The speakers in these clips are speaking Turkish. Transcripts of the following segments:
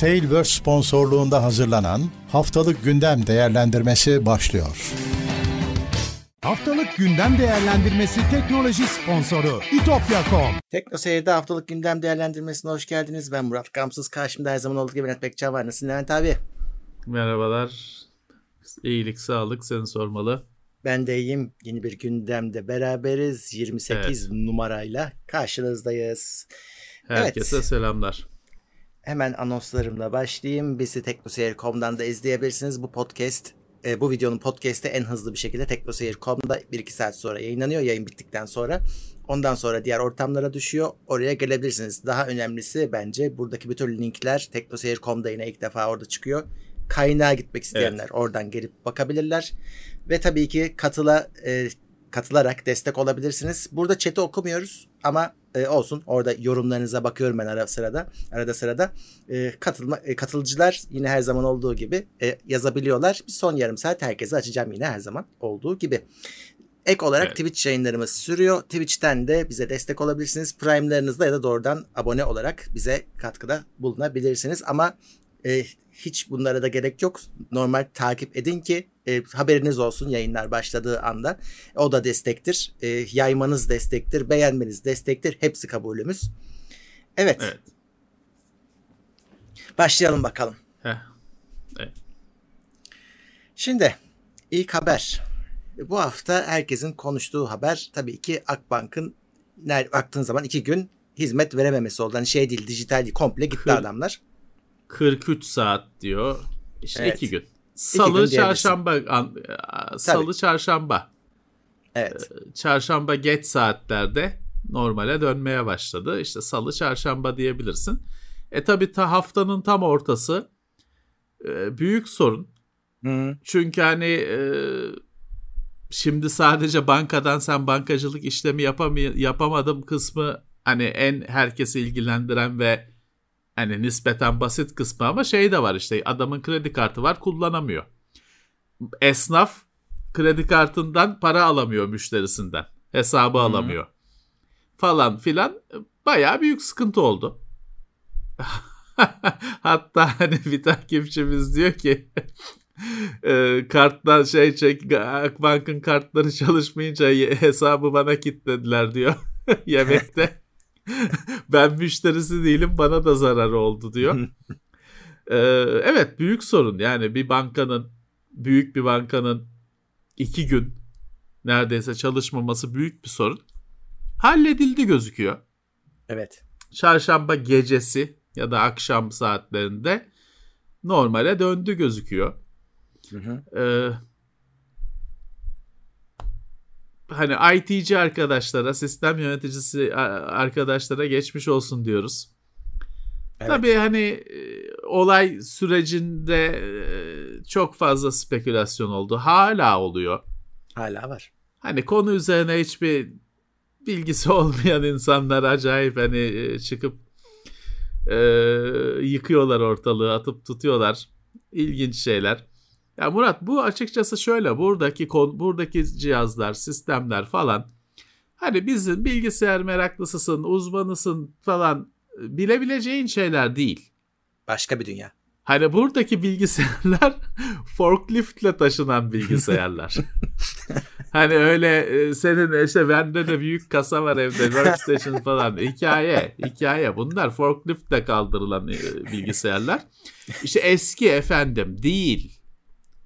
Tailverse sponsorluğunda hazırlanan Haftalık Gündem Değerlendirmesi başlıyor. Haftalık gündem değerlendirmesi teknoloji sponsoru itopya.com. Tekno Seyir'de haftalık gündem değerlendirmesine hoş geldiniz. Ben Murat Gamsız. Karşımda her zaman olduğu gibi Levent Bekçan var. Nasılsın Levent abi? Merhabalar. İyilik, sağlık seni sormalı. Ben de iyiyim. Yeni bir gündemde beraberiz. 28 evet. numarayla karşınızdayız. Herkese evet. selamlar. Hemen anonslarımla başlayayım. Bizi teknoseyir.com'dan da izleyebilirsiniz. Bu podcast, e, bu videonun podcast'i en hızlı bir şekilde teknoseyir.com'da 1-2 saat sonra yayınlanıyor. Yayın bittikten sonra. Ondan sonra diğer ortamlara düşüyor. Oraya gelebilirsiniz. Daha önemlisi bence buradaki bütün linkler teknoseyir.com'da yine ilk defa orada çıkıyor. Kaynağa gitmek isteyenler evet. oradan gelip bakabilirler. Ve tabii ki katıla e, katılarak destek olabilirsiniz. Burada chat'i okumuyoruz ama e, olsun. Orada yorumlarınıza bakıyorum ben ara sırada. Arada sırada. E, katılma, e, katılıcılar yine her zaman olduğu gibi e, yazabiliyorlar. Bir son yarım saat herkese açacağım yine her zaman olduğu gibi. Ek olarak evet. Twitch yayınlarımız sürüyor. Twitch'ten de bize destek olabilirsiniz. Prime'larınızla ya da doğrudan abone olarak bize katkıda bulunabilirsiniz. Ama e, hiç bunlara da gerek yok. Normal takip edin ki e, haberiniz olsun yayınlar başladığı anda. O da destektir. E, yaymanız destektir. Beğenmeniz destektir. Hepsi kabulümüz. Evet. evet. Başlayalım bakalım. Heh. Evet. Şimdi ilk haber. Bu hafta herkesin konuştuğu haber tabii ki Akbank'ın baktığın zaman iki gün hizmet verememesi oldu. Hani şey değil dijital komple gitti adamlar. 43 saat diyor. İşte evet. iki gün. Salı, gün çarşamba, an, salı, Tabii. çarşamba. Evet. Ee, çarşamba geç saatlerde normale dönmeye başladı. İşte salı, çarşamba diyebilirsin. E tabi ta haftanın tam ortası e, büyük sorun. Hı. Çünkü hani e, şimdi sadece bankadan sen bankacılık işlemi yapamay- yapamadım kısmı hani en herkesi ilgilendiren ve Hani nispeten basit kısmı ama şey de var işte adamın kredi kartı var kullanamıyor. Esnaf kredi kartından para alamıyor müşterisinden. Hesabı hmm. alamıyor. Falan filan bayağı büyük sıkıntı oldu. Hatta hani bir takipçimiz diyor ki e, karttan şey çek Akbank'ın kartları çalışmayınca hesabı bana kilitlediler diyor yemekte. ben müşterisi değilim bana da zarar oldu diyor. ee, evet büyük sorun yani bir bankanın büyük bir bankanın iki gün neredeyse çalışmaması büyük bir sorun. Halledildi gözüküyor. Evet. Çarşamba gecesi ya da akşam saatlerinde normale döndü gözüküyor. Hı hı. Ee, hani ITC arkadaşlara, sistem yöneticisi arkadaşlara geçmiş olsun diyoruz. Evet. Tabii hani e, olay sürecinde e, çok fazla spekülasyon oldu. Hala oluyor. Hala var. Hani konu üzerine hiçbir bilgisi olmayan insanlar acayip hani e, çıkıp e, yıkıyorlar ortalığı, atıp tutuyorlar. İlginç şeyler. Ya Murat bu açıkçası şöyle buradaki buradaki cihazlar, sistemler falan hani bizim bilgisayar meraklısısın, uzmanısın falan bilebileceğin şeyler değil. Başka bir dünya. Hani buradaki bilgisayarlar forkliftle taşınan bilgisayarlar. hani öyle e, senin işte bende de büyük kasa var evde workstation falan hikaye hikaye bunlar forkliftle kaldırılan e, bilgisayarlar. İşte eski efendim değil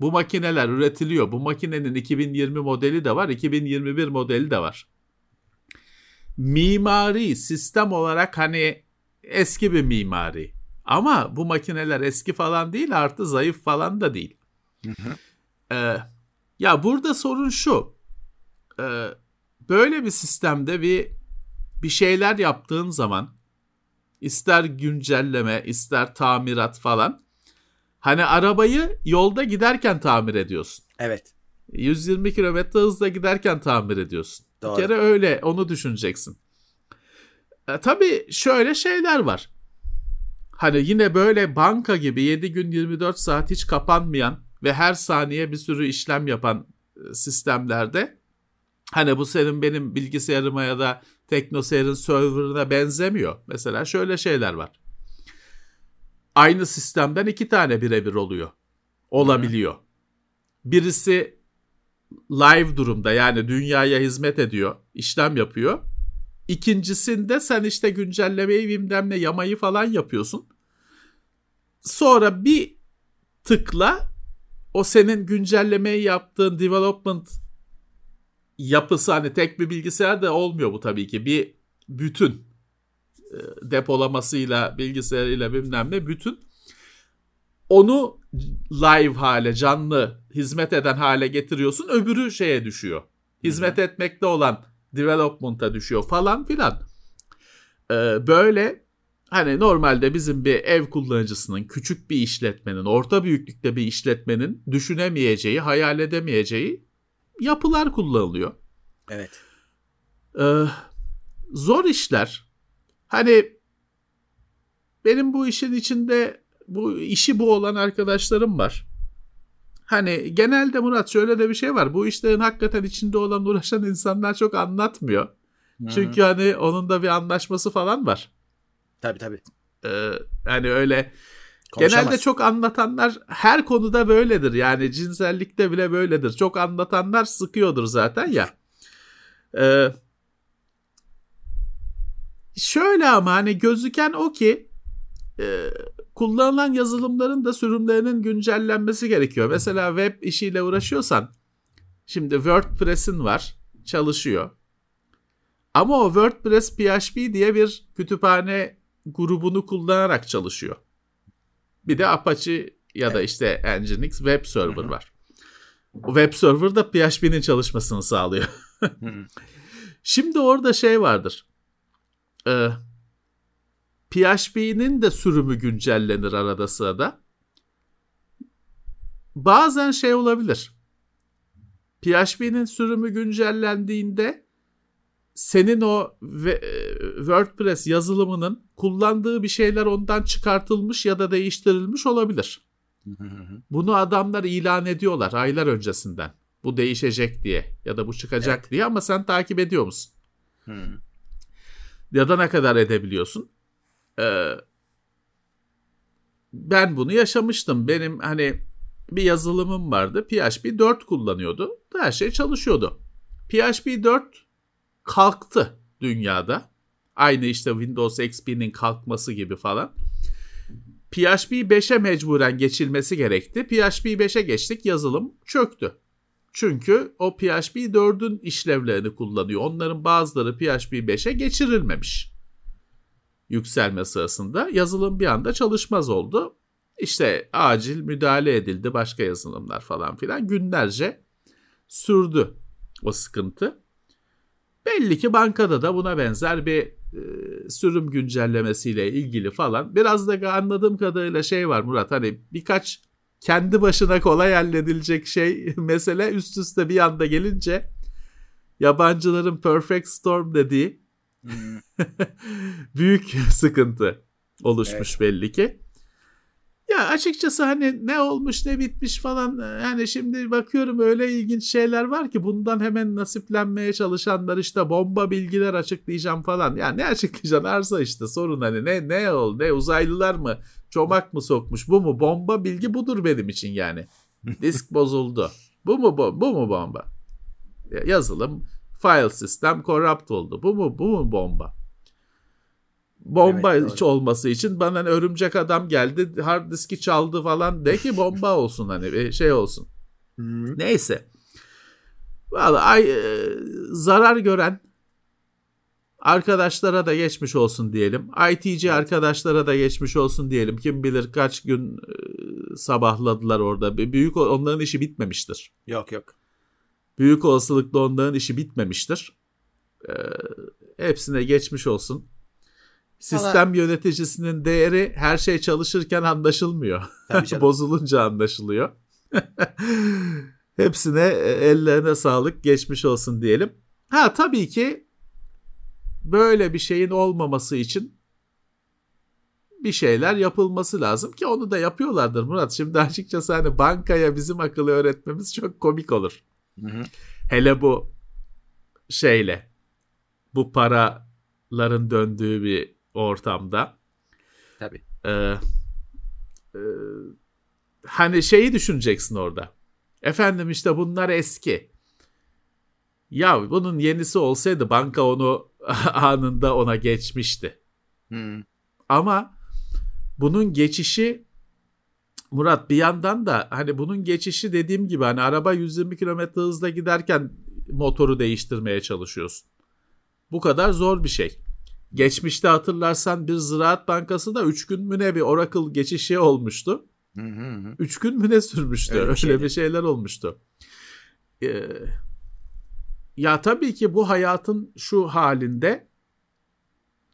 bu makineler üretiliyor. Bu makinenin 2020 modeli de var, 2021 modeli de var. Mimari, sistem olarak hani eski bir mimari. Ama bu makineler eski falan değil, artı zayıf falan da değil. Hı hı. Ee, ya burada sorun şu. Ee, böyle bir sistemde bir bir şeyler yaptığın zaman ister güncelleme, ister tamirat falan Hani arabayı yolda giderken tamir ediyorsun. Evet. 120 kilometre hızla giderken tamir ediyorsun. Doğru. Bir kere öyle onu düşüneceksin. E, tabii şöyle şeyler var. Hani yine böyle banka gibi 7 gün 24 saat hiç kapanmayan ve her saniye bir sürü işlem yapan e, sistemlerde hani bu senin benim bilgisayarıma ya da TeknoSeyir'in serverına benzemiyor. Mesela şöyle şeyler var aynı sistemden iki tane birebir oluyor. Olabiliyor. Birisi live durumda yani dünyaya hizmet ediyor, işlem yapıyor. İkincisinde sen işte güncellemeyi bilmem ne yamayı falan yapıyorsun. Sonra bir tıkla o senin güncellemeyi yaptığın development yapısı hani tek bir bilgisayarda olmuyor bu tabii ki. Bir bütün depolamasıyla bilgisayarıyla bilmem ne bütün onu live hale canlı hizmet eden hale getiriyorsun öbürü şeye düşüyor. Hizmet Hı-hı. etmekte olan development'a düşüyor falan filan. Ee, böyle hani normalde bizim bir ev kullanıcısının, küçük bir işletmenin, orta büyüklükte bir işletmenin düşünemeyeceği, hayal edemeyeceği yapılar kullanılıyor. Evet. Ee, zor işler. Hani benim bu işin içinde bu işi bu olan arkadaşlarım var. Hani genelde Murat şöyle de bir şey var. Bu işlerin hakikaten içinde olan uğraşan insanlar çok anlatmıyor. Hı-hı. Çünkü hani onun da bir anlaşması falan var. Tabii tabii. Ee, hani öyle genelde çok anlatanlar her konuda böyledir. Yani cinsellikte bile böyledir. Çok anlatanlar sıkıyordur zaten ya. Ee, şöyle ama hani gözüken o ki e, kullanılan yazılımların da sürümlerinin güncellenmesi gerekiyor. Mesela web işiyle uğraşıyorsan şimdi WordPress'in var çalışıyor. Ama o WordPress PHP diye bir kütüphane grubunu kullanarak çalışıyor. Bir de Apache ya da işte Nginx web server var. O web server da PHP'nin çalışmasını sağlıyor. Şimdi orada şey vardır. Ee, PHP'nin de sürümü güncellenir arada sırada. Bazen şey olabilir. PHP'nin sürümü güncellendiğinde senin o e, WordPress yazılımının kullandığı bir şeyler ondan çıkartılmış ya da değiştirilmiş olabilir. Bunu adamlar ilan ediyorlar aylar öncesinden. Bu değişecek diye ya da bu çıkacak evet. diye ama sen takip ediyor musun? Hmm. Ya da ne kadar edebiliyorsun? Ee, ben bunu yaşamıştım. Benim hani bir yazılımım vardı. PHP 4 kullanıyordu. Her şey çalışıyordu. PHP 4 kalktı dünyada. Aynı işte Windows XP'nin kalkması gibi falan. PHP 5'e mecburen geçilmesi gerekti. PHP 5'e geçtik yazılım çöktü. Çünkü o PHP 4'ün işlevlerini kullanıyor. Onların bazıları PHP 5'e geçirilmemiş yükselme sırasında yazılım bir anda çalışmaz oldu. İşte acil müdahale edildi başka yazılımlar falan filan günlerce sürdü o sıkıntı. Belli ki bankada da buna benzer bir e, sürüm güncellemesiyle ilgili falan. Biraz da anladığım kadarıyla şey var Murat hani birkaç kendi başına kolay halledilecek şey mesele üst üste bir anda gelince yabancıların perfect storm dediği Hmm. Büyük sıkıntı oluşmuş evet. belli ki. Ya açıkçası hani ne olmuş ne bitmiş falan hani şimdi bakıyorum öyle ilginç şeyler var ki bundan hemen nasiplenmeye çalışanlar işte bomba bilgiler açıklayacağım falan. Ya ne açıklayacaksın arsa işte sorun hani ne ne oldu ne uzaylılar mı çomak mı sokmuş bu mu bomba bilgi budur benim için yani. Disk bozuldu. Bu mu bu, bu mu bomba? Yazılım file sistem corrupt oldu. Bu mu bu mu bomba? Bomba evet, olması için bana hani örümcek adam geldi hard diski çaldı falan de ki bomba olsun hani bir şey olsun. Neyse. Vallahi e, zarar gören arkadaşlara da geçmiş olsun diyelim. ITC arkadaşlara da geçmiş olsun diyelim. Kim bilir kaç gün e, sabahladılar orada. Büyük onların işi bitmemiştir. Yok yok büyük olasılıkla onların işi bitmemiştir. Ee, hepsine geçmiş olsun. Sistem Valla... yöneticisinin değeri her şey çalışırken anlaşılmıyor. Bozulunca anlaşılıyor. Hepsine e, ellerine sağlık, geçmiş olsun diyelim. Ha tabii ki böyle bir şeyin olmaması için bir şeyler yapılması lazım ki onu da yapıyorlardır Murat. Şimdi açıkçası hani bankaya bizim akıllı öğretmemiz çok komik olur. Hı hı. Hele bu şeyle bu paraların döndüğü bir ortamda. Tabii. E, e, hani şeyi düşüneceksin orada. Efendim işte bunlar eski. Ya bunun yenisi olsaydı banka onu anında ona geçmişti. Hmm. Ama bunun geçişi Murat bir yandan da hani bunun geçişi dediğim gibi hani araba 120 km hızla giderken motoru değiştirmeye çalışıyorsun. Bu kadar zor bir şey. Geçmişte hatırlarsan bir Ziraat Bankası da 3 gün mü ne bir Oracle geçişi olmuştu. Hı hı hı. 3 gün mü ne sürmüştü? Öyle Öyle, bir şeyler olmuştu. Ee, ya tabii ki bu hayatın şu halinde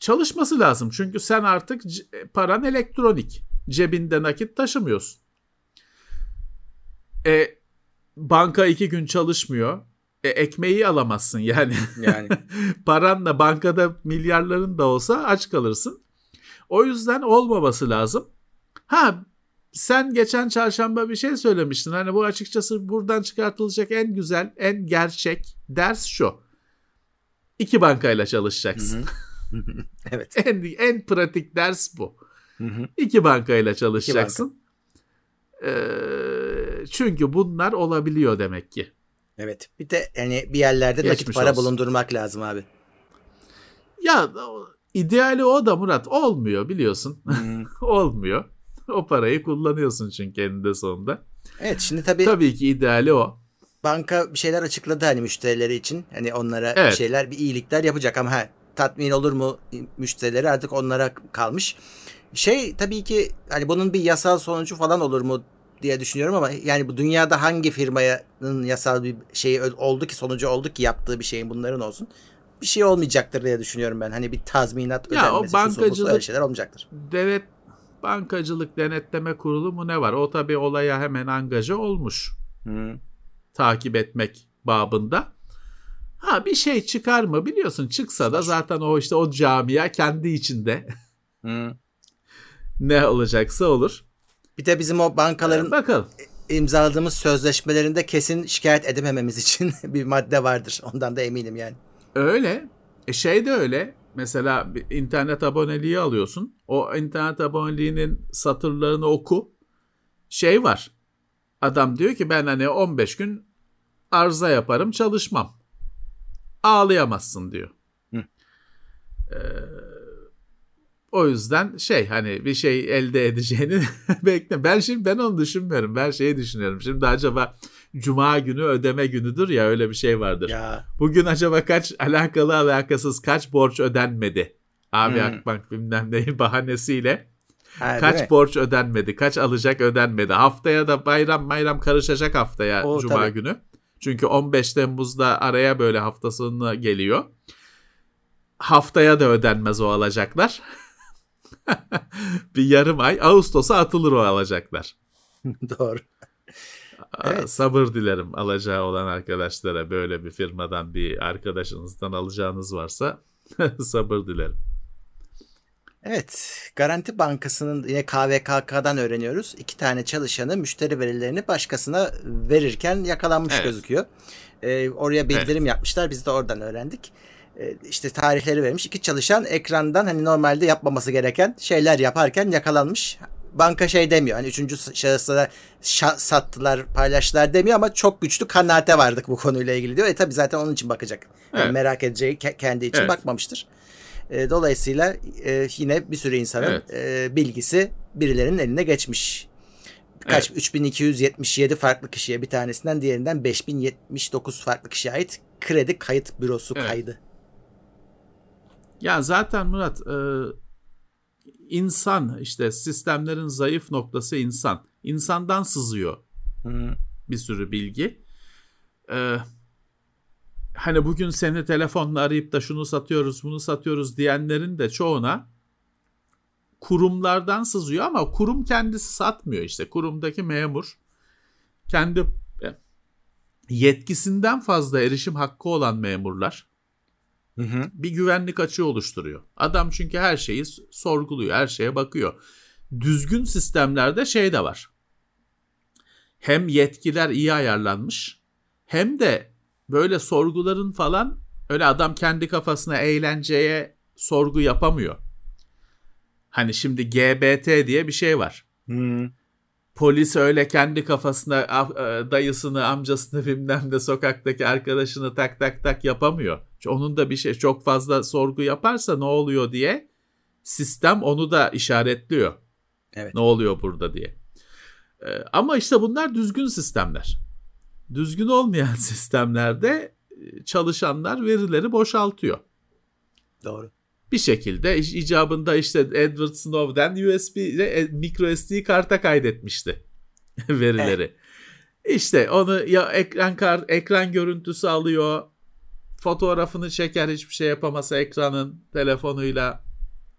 çalışması lazım. Çünkü sen artık c- paran elektronik. Cebinde nakit taşımıyorsun. E, banka iki gün çalışmıyor. E, ekmeği alamazsın yani. Yani. Paranla bankada milyarların da olsa aç kalırsın. O yüzden olmaması lazım. Ha sen geçen çarşamba bir şey söylemiştin. Hani bu açıkçası buradan çıkartılacak en güzel, en gerçek ders şu. İki bankayla çalışacaksın. evet. en en pratik ders bu. Hı hı. İki bankayla çalışacaksın. Ee, çünkü bunlar olabiliyor demek ki. Evet. Bir de yani bir yerlerde nakit Geçmiş para olsun. bulundurmak lazım abi. Ya ideali o da Murat olmuyor biliyorsun. Hı. olmuyor. O parayı kullanıyorsun çünkü eninde sonunda. evet şimdi tabii Tabii ki ideali o. banka bir şeyler açıkladı hani müşterileri için. Hani onlara bir Evet. şeyler bir iyilikler yapacak ama ha, tatmin olur mu müşterileri artık onlara kalmış. Şey tabii ki hani bunun bir yasal sonucu falan olur mu diye düşünüyorum ama yani bu dünyada hangi firmanın yasal bir şeyi ö- oldu ki sonucu oldu ki yaptığı bir şeyin bunların olsun. Bir şey olmayacaktır diye düşünüyorum ben. Hani bir tazminat Ya o ödenmesi, şusu busu, bankacılık- şeyler olmayacaktır. Devlet Bankacılık Denetleme Kurulu mu ne var? O tabii olaya hemen angaja olmuş. Hı. Takip etmek babında. Ha bir şey çıkar mı biliyorsun çıksa da zaten o işte o camia kendi içinde Hı. ne olacaksa olur. Bir de bizim o bankaların Bakalım. imzaladığımız sözleşmelerinde kesin şikayet edemememiz için bir madde vardır. Ondan da eminim yani. Öyle. E şey de öyle. Mesela bir internet aboneliği alıyorsun. O internet aboneliğinin satırlarını oku. Şey var. Adam diyor ki ben hani 15 gün arıza yaparım çalışmam. Ağlayamazsın diyor. Hı. Ee, o yüzden şey hani bir şey elde edeceğini bekle. Ben şimdi ben onu düşünmüyorum. Ben şeyi düşünüyorum. Şimdi acaba Cuma günü ödeme günüdür ya öyle bir şey vardır. Ya Bugün acaba kaç alakalı alakasız kaç borç ödenmedi? Abi Hmm. Akbank bilmem neyin bahanesiyle ha, kaç borç ödenmedi? Kaç alacak ödenmedi? Haftaya da bayram bayram karışacak haftaya O, Cuma tabii. günü. Çünkü 15 Temmuz'da araya böyle hafta sonuna geliyor. Haftaya da ödenmez o alacaklar. bir yarım ay Ağustos'a atılır o alacaklar. Doğru. Evet. Sabır dilerim alacağı olan arkadaşlara böyle bir firmadan bir arkadaşınızdan alacağınız varsa sabır dilerim. Evet. Garanti Bankası'nın yine KVKK'dan öğreniyoruz. İki tane çalışanı müşteri verilerini başkasına verirken yakalanmış Evet. gözüküyor. Ee, oraya bildirim yapmışlar. Biz de oradan öğrendik. Ee, işte tarihleri vermiş. İki çalışan ekrandan hani normalde yapmaması gereken şeyler yaparken yakalanmış. Banka şey demiyor. Hani üçüncü şahıslara şa- sattılar, paylaştılar demiyor ama çok güçlü kanaate vardık bu konuyla ilgili diyor. E tabi zaten onun için bakacak. Yani Evet. merak edeceği ke- kendi için Evet. bakmamıştır. E, dolayısıyla e, yine bir sürü insanın Evet. e, bilgisi birilerinin eline geçmiş. Kaç 3277 farklı kişiye bir tanesinden diğerinden 5079 farklı kişiye ait kredi kayıt bürosu Evet. kaydı. Ya zaten Murat e, insan işte sistemlerin zayıf noktası insan. İnsandan sızıyor Hı. bir sürü bilgi. Ee, hani bugün seni telefonla arayıp da şunu satıyoruz bunu satıyoruz diyenlerin de çoğuna kurumlardan sızıyor ama kurum kendisi satmıyor işte. Kurumdaki memur kendi e, yetkisinden fazla erişim hakkı olan memurlar Hı hı. bir güvenlik açığı oluşturuyor. Adam çünkü her şeyi sorguluyor, her şeye bakıyor. Düzgün sistemlerde şey de var. Hem yetkiler iyi ayarlanmış hem de böyle sorguların falan öyle adam kendi kafasına eğlenceye sorgu yapamıyor. Hani şimdi GBT diye bir şey var. Hmm. Polis öyle kendi kafasına e, dayısını, amcasını bilmem de sokaktaki arkadaşını tak tak tak yapamıyor. Onun da bir şey çok fazla sorgu yaparsa ne oluyor diye sistem onu da işaretliyor. Evet. Ne oluyor burada diye. Ee, ama işte bunlar düzgün sistemler. Düzgün olmayan sistemlerde e, çalışanlar verileri boşaltıyor. Doğru. Bir şekilde icabında işte Edward Snowden USB ile e, micro SD karta kaydetmişti verileri. Evet. İşte onu ya ekran kart ekran görüntüsü alıyor, fotoğrafını çeker hiçbir şey yapamasa ekranın telefonuyla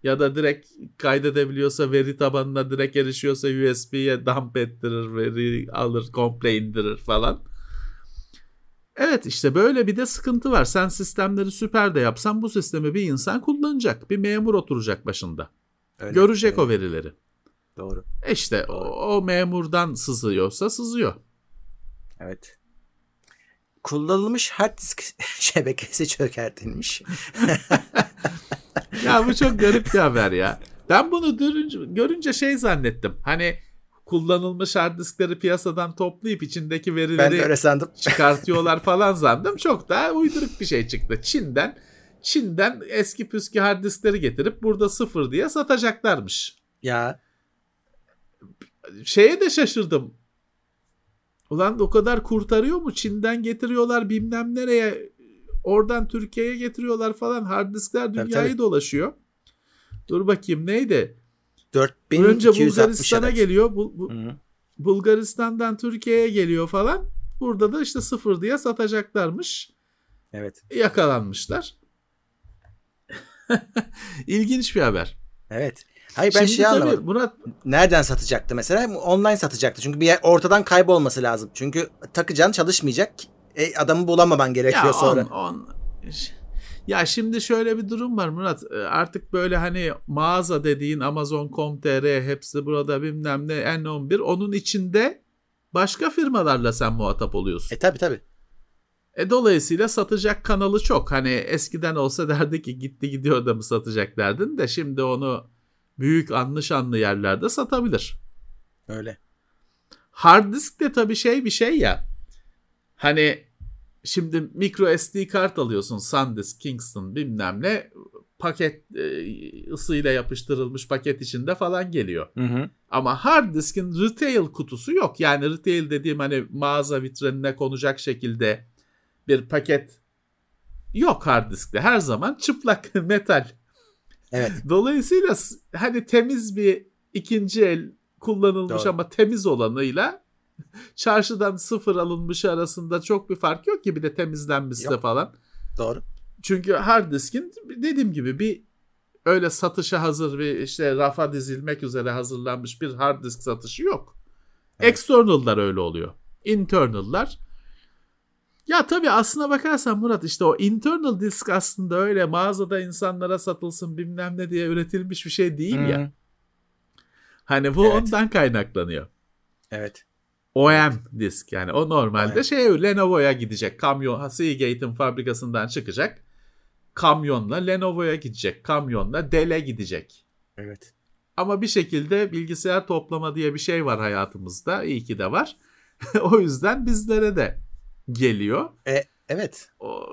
ya da direkt kaydedebiliyorsa veri tabanına direkt erişiyorsa USB'ye dump ettirir, veri alır, komple indirir falan. Evet işte böyle bir de sıkıntı var. Sen sistemleri süper de yapsan bu sistemi bir insan kullanacak. Bir memur oturacak başında. Öyle, Görecek evet. o verileri. Doğru. E işte Doğru. O, o memurdan sızıyorsa sızıyor. Evet. Kullanılmış hard disk şebekesi çökertilmiş. ya bu çok garip bir haber ya. Ben bunu görünce, görünce şey zannettim. Hani kullanılmış hard diskleri piyasadan toplayıp içindeki verileri ben öyle sandım. çıkartıyorlar falan sandım. Çok daha uyduruk bir şey çıktı. Çin'den Çin'den eski püskü hard diskleri getirip burada sıfır diye satacaklarmış. Ya. Şeye de şaşırdım. Ulan o kadar kurtarıyor mu? Çin'den getiriyorlar bilmem nereye. Oradan Türkiye'ye getiriyorlar falan. Hard diskler dünyayı tabii, tabii. dolaşıyor. Dur bakayım neydi? 4260 Önce Bulgaristan'a geliyor. Bu, bu, Bulgaristan'dan Türkiye'ye geliyor falan. Burada da işte sıfır diye satacaklarmış. Evet. Yakalanmışlar. İlginç bir haber. Evet. Hayır ben Şimdi şey anlamadım. Buna... Nereden satacaktı mesela? Online satacaktı. Çünkü bir yer ortadan kaybolması lazım. Çünkü takacaksın çalışmayacak. E, adamı bulamaman gerekiyor ya sonra. On, on... Ya şimdi şöyle bir durum var Murat. Ee, artık böyle hani mağaza dediğin Amazon.com.tr hepsi burada bilmem ne N11 onun içinde başka firmalarla sen muhatap oluyorsun. E tabi tabi. E dolayısıyla satacak kanalı çok. Hani eskiden olsa derdi ki gitti gidiyor da mı satacak derdin de şimdi onu büyük anlı şanlı yerlerde satabilir. Öyle. Hard disk de tabii şey bir şey ya. Hani şimdi micro SD kart alıyorsun SanDisk, Kingston bilmem ne paket e, ısıyla yapıştırılmış paket içinde falan geliyor. Hı hı. Ama hard diskin retail kutusu yok. Yani retail dediğim hani mağaza vitrinine konacak şekilde bir paket yok hard diskte. Her zaman çıplak metal. Evet. Dolayısıyla hani temiz bir ikinci el kullanılmış Doğru. ama temiz olanıyla çarşıdan sıfır alınmış arasında çok bir fark yok ki bir de temizlenmişse yok. falan. Doğru. Çünkü hard diskin dediğim gibi bir öyle satışa hazır bir işte rafa dizilmek üzere hazırlanmış bir hard disk satışı yok. Evet. External'lar öyle oluyor. Internal'lar ya tabii aslına bakarsan Murat işte o internal disk aslında öyle mağazada insanlara satılsın bilmem ne diye üretilmiş bir şey değil hmm. ya. Hani bu evet. ondan kaynaklanıyor. Evet. OM disk yani o normalde OM. şey Lenovo'ya gidecek. Kamyon Seagate'in fabrikasından çıkacak. Kamyonla Lenovo'ya gidecek. Kamyonla Dell'e gidecek. Evet. Ama bir şekilde bilgisayar toplama diye bir şey var hayatımızda. İyi ki de var. o yüzden bizlere de geliyor. E, evet. O,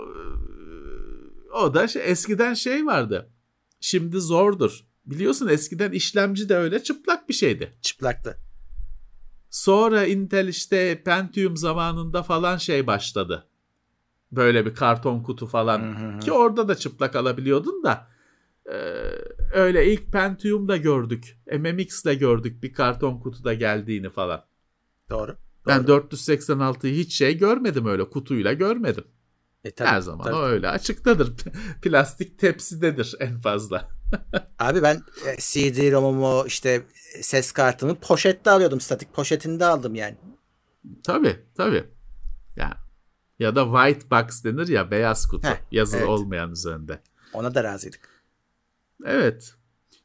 o da şey, eskiden şey vardı. Şimdi zordur. Biliyorsun eskiden işlemci de öyle çıplak bir şeydi. Çıplaktı. Sonra Intel işte Pentium zamanında falan şey başladı. Böyle bir karton kutu falan. Hı hı hı. Ki orada da çıplak alabiliyordun da. Ee, öyle ilk Pentium'da gördük. MMX'de gördük bir karton kutuda geldiğini falan. Doğru. Ben 486'yı hiç şey görmedim öyle kutuyla görmedim. E, tabii, Her zaman tabii. o öyle açıktadır. Plastik tepsidedir en fazla. Abi ben e, CD ROM'umu işte ses kartımı poşette alıyordum. Statik poşetinde aldım yani. Tabii tabii. Ya, ya da white box denir ya beyaz kutu. Heh, yazılı evet. olmayan üzerinde. Ona da razıydık. Evet.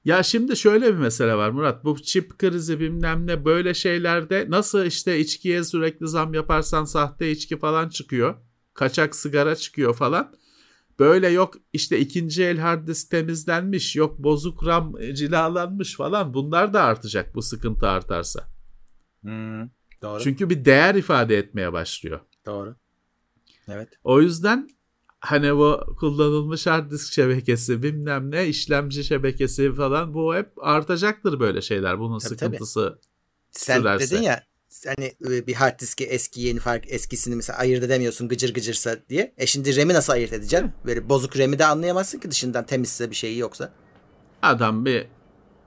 Ya şimdi şöyle bir mesele var Murat. Bu çip krizi bilmem ne böyle şeylerde nasıl işte içkiye sürekli zam yaparsan sahte içki falan çıkıyor. Kaçak sigara çıkıyor falan. Böyle yok işte ikinci el hard disk temizlenmiş, yok bozuk RAM cilalanmış falan bunlar da artacak bu sıkıntı artarsa. Hmm, doğru. Çünkü bir değer ifade etmeye başlıyor. Doğru. Evet. O yüzden hani bu kullanılmış hard disk şebekesi bilmem ne işlemci şebekesi falan bu hep artacaktır böyle şeyler. Bunun Tabii, sıkıntısı Sen sürerse. dedin ya hani e, bir hard diski eski yeni fark eskisini mesela ayırt edemiyorsun gıcır gıcırsa diye. E şimdi RAM'i nasıl ayırt edeceksin? Böyle bozuk RAM'i de anlayamazsın ki dışından temizse bir şeyi yoksa. Adam bir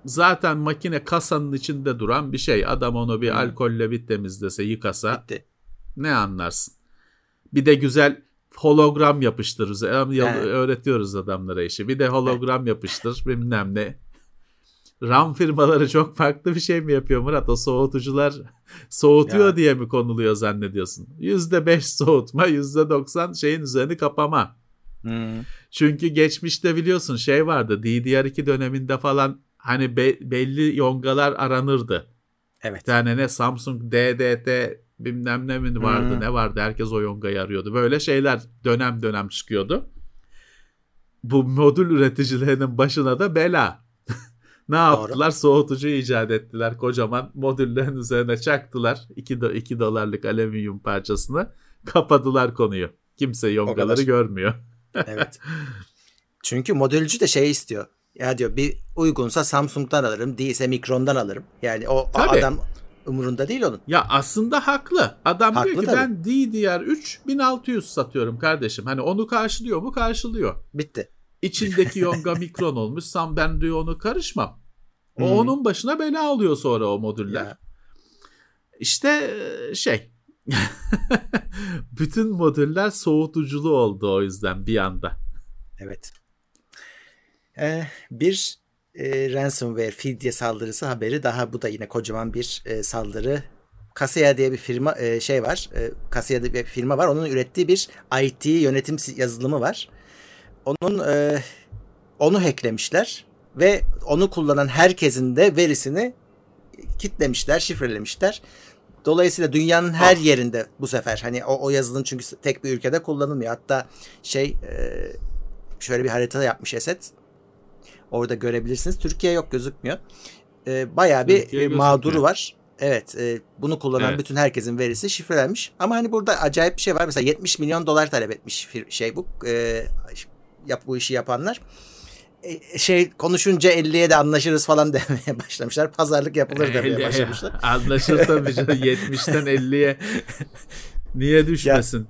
zaten makine kasanın içinde duran bir şey. Adam onu bir Hı. alkolle bir temizlese, yıkasa Bitti. ne anlarsın? Bir de güzel hologram yapıştırırız. He. Öğretiyoruz adamlara işi. Bir de hologram yapıştır bilmem ne. RAM firmaları çok farklı bir şey mi yapıyor Murat? O soğutucular soğutuyor Ya. diye mi konuluyor zannediyorsun? %5 soğutma, %90 şeyin üzerini kapama. Hmm. Çünkü geçmişte biliyorsun şey vardı DDR2 döneminde falan hani be- belli yongalar aranırdı. Evet. Bir tane ne Samsung DDT bilmem ne mi vardı Hmm. ne vardı herkes o yongayı arıyordu. Böyle şeyler dönem dönem çıkıyordu. Bu modül üreticilerinin başına da bela. ne yaptılar? Soğutucu icat ettiler. Kocaman modüllerin üzerine çaktılar. 2 do- dolarlık alüminyum parçasını. Kapadılar konuyu. Kimse yongaları görmüyor. Evet. Çünkü modülcü de şey istiyor. Ya diyor bir uygunsa Samsung'dan alırım, değilse Micron'dan alırım. Yani o, o Tabii. adam umurunda değil onun. Ya aslında haklı. Adam Haklı diyor ki tabii. ben DDR3 1600 satıyorum kardeşim. Hani onu karşılıyor mu? Karşılıyor. Bitti. İçindeki yonga mikron olmuş. Sam ben diyor onu karışmam. O Hı. onun başına bela alıyor sonra o modüller. Ya. İşte e, şey. Bütün modüller soğutuculu oldu o yüzden bir anda. Evet. Ee, bir e, ransomware fidye saldırısı haberi daha bu da yine kocaman bir e, saldırı. Kaseya diye bir firma e, şey var. E, Kaseya diye bir firma var. Onun ürettiği bir IT yönetim yazılımı var. Onun e, onu hacklemişler ve onu kullanan herkesin de verisini kitlemişler, şifrelemişler. Dolayısıyla dünyanın her yerinde bu sefer hani o, o yazılım çünkü tek bir ülkede kullanılmıyor. Hatta şey e, şöyle bir harita yapmış Esed. Orada görebilirsiniz. Türkiye yok gözükmüyor. E, bayağı bir Türkiye e, mağduru gözükmüyor. var. Evet, e, bunu kullanan Evet. bütün herkesin verisi şifrelenmiş. Ama hani burada acayip bir şey var. Mesela 70 milyon dolar talep etmiş şey bu e, yap bu işi yapanlar. E, şey konuşunca 50'ye de anlaşırız falan demeye başlamışlar. Pazarlık yapılır demeye başlamışlar. Anlaşılır tabii canım 70'ten 50'ye niye düşmesin?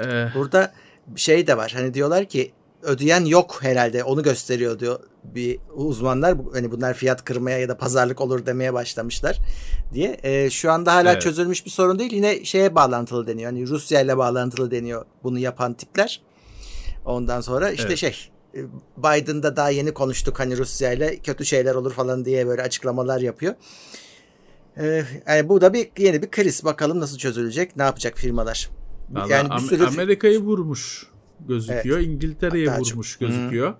Ee, Burada şey de var. Hani diyorlar ki ödeyen yok herhalde. Onu gösteriyor diyor bir uzmanlar. Hani bunlar fiyat kırmaya ya da pazarlık olur demeye başlamışlar diye. Ee, şu anda hala Evet. çözülmüş bir sorun değil. Yine şeye bağlantılı deniyor. Hani Rusya ile bağlantılı deniyor bunu yapan tipler. Ondan sonra işte Evet. şey e, Biden'da daha yeni konuştuk hani Rusya ile kötü şeyler olur falan diye böyle açıklamalar yapıyor. Ee, yani bu da bir yeni bir kriz. Bakalım nasıl çözülecek? Ne yapacak firmalar? Vallahi yani bir sürü Amerika'yı vurmuş gözüküyor. Hatta çok- vurmuş gözüküyor.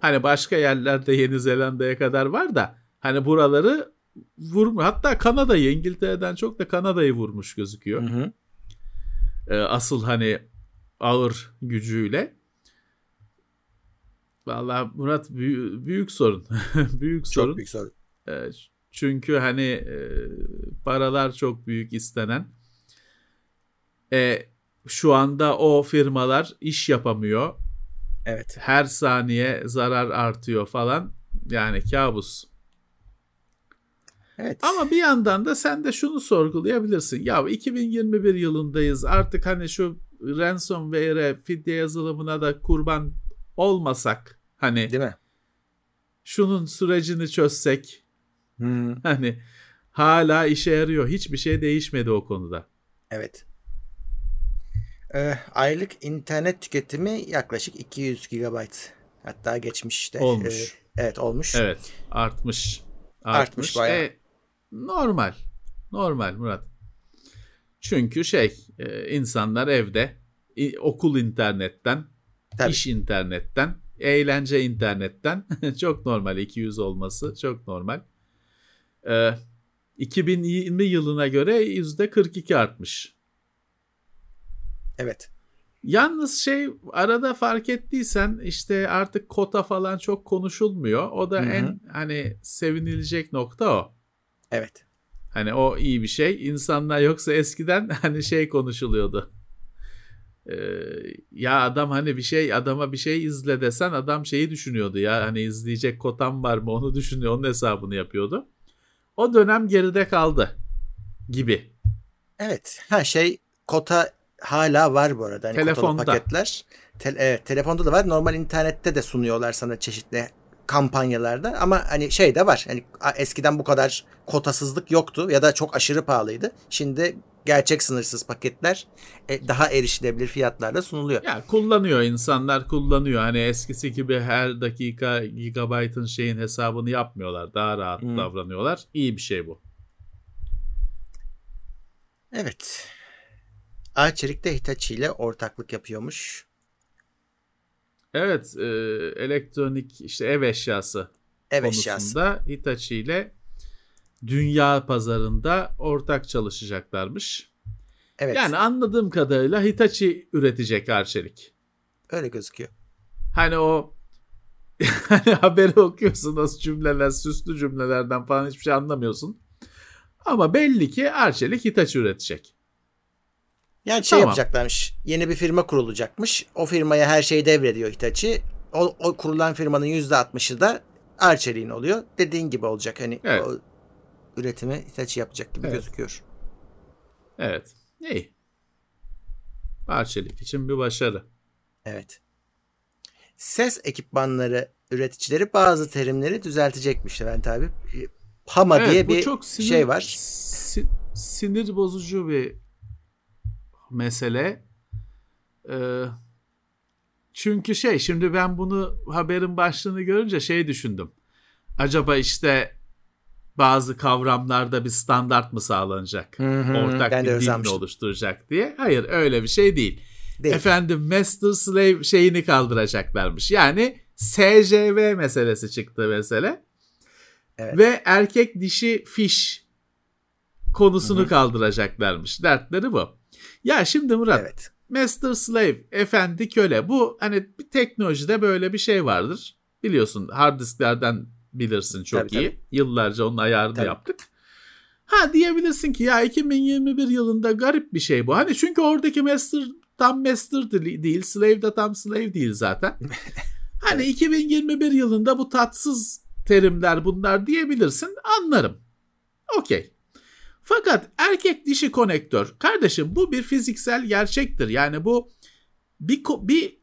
Hani başka yerlerde Yeni Zelanda'ya kadar var da hani buraları vurmuş. Hatta Kanada'yı İngiltere'den çok da Kanada'yı vurmuş gözüküyor. Hı hı. Ee, asıl hani ağır gücüyle. Vallahi Murat büyük, büyük sorun. büyük sorun. Çok büyük sorun. Çünkü hani e, paralar çok büyük istenen. E, şu anda o firmalar iş yapamıyor. Evet. Her saniye zarar artıyor falan. Yani kabus. Evet. Ama bir yandan da sen de şunu sorgulayabilirsin. Ya 2021 yılındayız. Artık hani şu ransomware'e, fidye yazılımına da kurban olmasak hani Değil mi? şunun sürecini çözsek Hı. Hani hala işe yarıyor. Hiçbir şey değişmedi o konuda. Evet. Ee, aylık internet tüketimi yaklaşık 200 GB. Hatta geçmiş işte. Olmuş. Ee, evet olmuş. Evet, artmış. Artmış bayağı. E, normal. Normal Murat. Çünkü şey, e, insanlar evde i- okul internetten, Tabii. iş internetten, eğlence internetten çok normal 200 olması çok normal. E, 2020 yılına göre %42 artmış. Evet. Yalnız şey arada fark ettiysen işte artık kota falan çok konuşulmuyor. O da Hı hı. en hani sevinilecek nokta o. Evet. Hani o iyi bir şey. İnsanlar yoksa eskiden hani şey konuşuluyordu. Ee, ya adam hani bir şey adama bir şey izle desen adam şeyi düşünüyordu ya hani izleyecek kotam var mı onu düşünüyor onun hesabını yapıyordu. O dönem geride kaldı gibi. Evet. Ha şey kota hala var bu arada. Hani Telefonda. paketler. Te- evet, telefonda da var. Normal internette de sunuyorlar sana çeşitli kampanyalarda ama hani şey de var. Hani eskiden bu kadar kotasızlık yoktu ya da çok aşırı pahalıydı. Şimdi gerçek sınırsız paketler e, daha erişilebilir fiyatlarla sunuluyor. Ya kullanıyor insanlar kullanıyor. Hani eskisi gibi her dakika gigabaytın şeyin hesabını yapmıyorlar. Daha rahat Hmm. davranıyorlar. İyi bir şey bu. Evet. Arçelik de Hitachi ile ortaklık yapıyormuş. Evet, e, elektronik işte ev eşyası Ev eşyası. konusunda Hitachi ile dünya pazarında ortak çalışacaklarmış. Evet. Yani anladığım kadarıyla Hitachi üretecek Arçelik. öyle gözüküyor. Hani o hani haberi okuyorsun nasıl cümleler, süslü cümlelerden falan hiçbir şey anlamıyorsun. Ama belli ki Arçelik Hitachi üretecek. Yani şey Tamam. yapacaklarmış. Yeni bir firma kurulacakmış. O firmaya her şeyi devrediyor Hitachi. O, o kurulan firmanın %60'ı da Arçelik'in oluyor. Dediğin gibi olacak. Hani Evet. o üretimi Hitachi yapacak gibi Evet. gözüküyor. Evet. İyi. Arçelik için bir başarı. Evet. Ses ekipmanları üreticileri bazı terimleri düzeltecekmiş Levent abi. Pama Evet, diye bir çok sinir, şey var. si- sinir bozucu bir mesele. Ee, çünkü şey şimdi ben bunu haberin başlığını görünce şey düşündüm. Acaba işte bazı kavramlarda bir standart mı sağlanacak? Hı hı, Ortak ben bir dil mi oluşturacak diye. Hayır öyle bir şey değil. Değil. Efendim master slave şeyini kaldıracaklarmış. Yani SJV meselesi çıktı mesele. Evet. Ve erkek dişi fiş konusunu kaldıracaklarmış. Dertleri bu. Ya şimdi Murat Evet. master slave efendi köle bu hani bir teknolojide böyle bir şey vardır. Biliyorsun hard disklerden bilirsin çok Tabii, iyi. tabii. Yıllarca onun ayarını Tabii. yaptık. Ha diyebilirsin ki ya 2021 yılında garip bir şey bu. Hani çünkü oradaki master tam master de- değil, slave de tam slave değil zaten. Hani 2021 yılında bu tatsız terimler bunlar diyebilirsin. Anlarım. Okey. Fakat erkek dişi konektör kardeşim bu bir fiziksel gerçektir. Yani bu bir, bir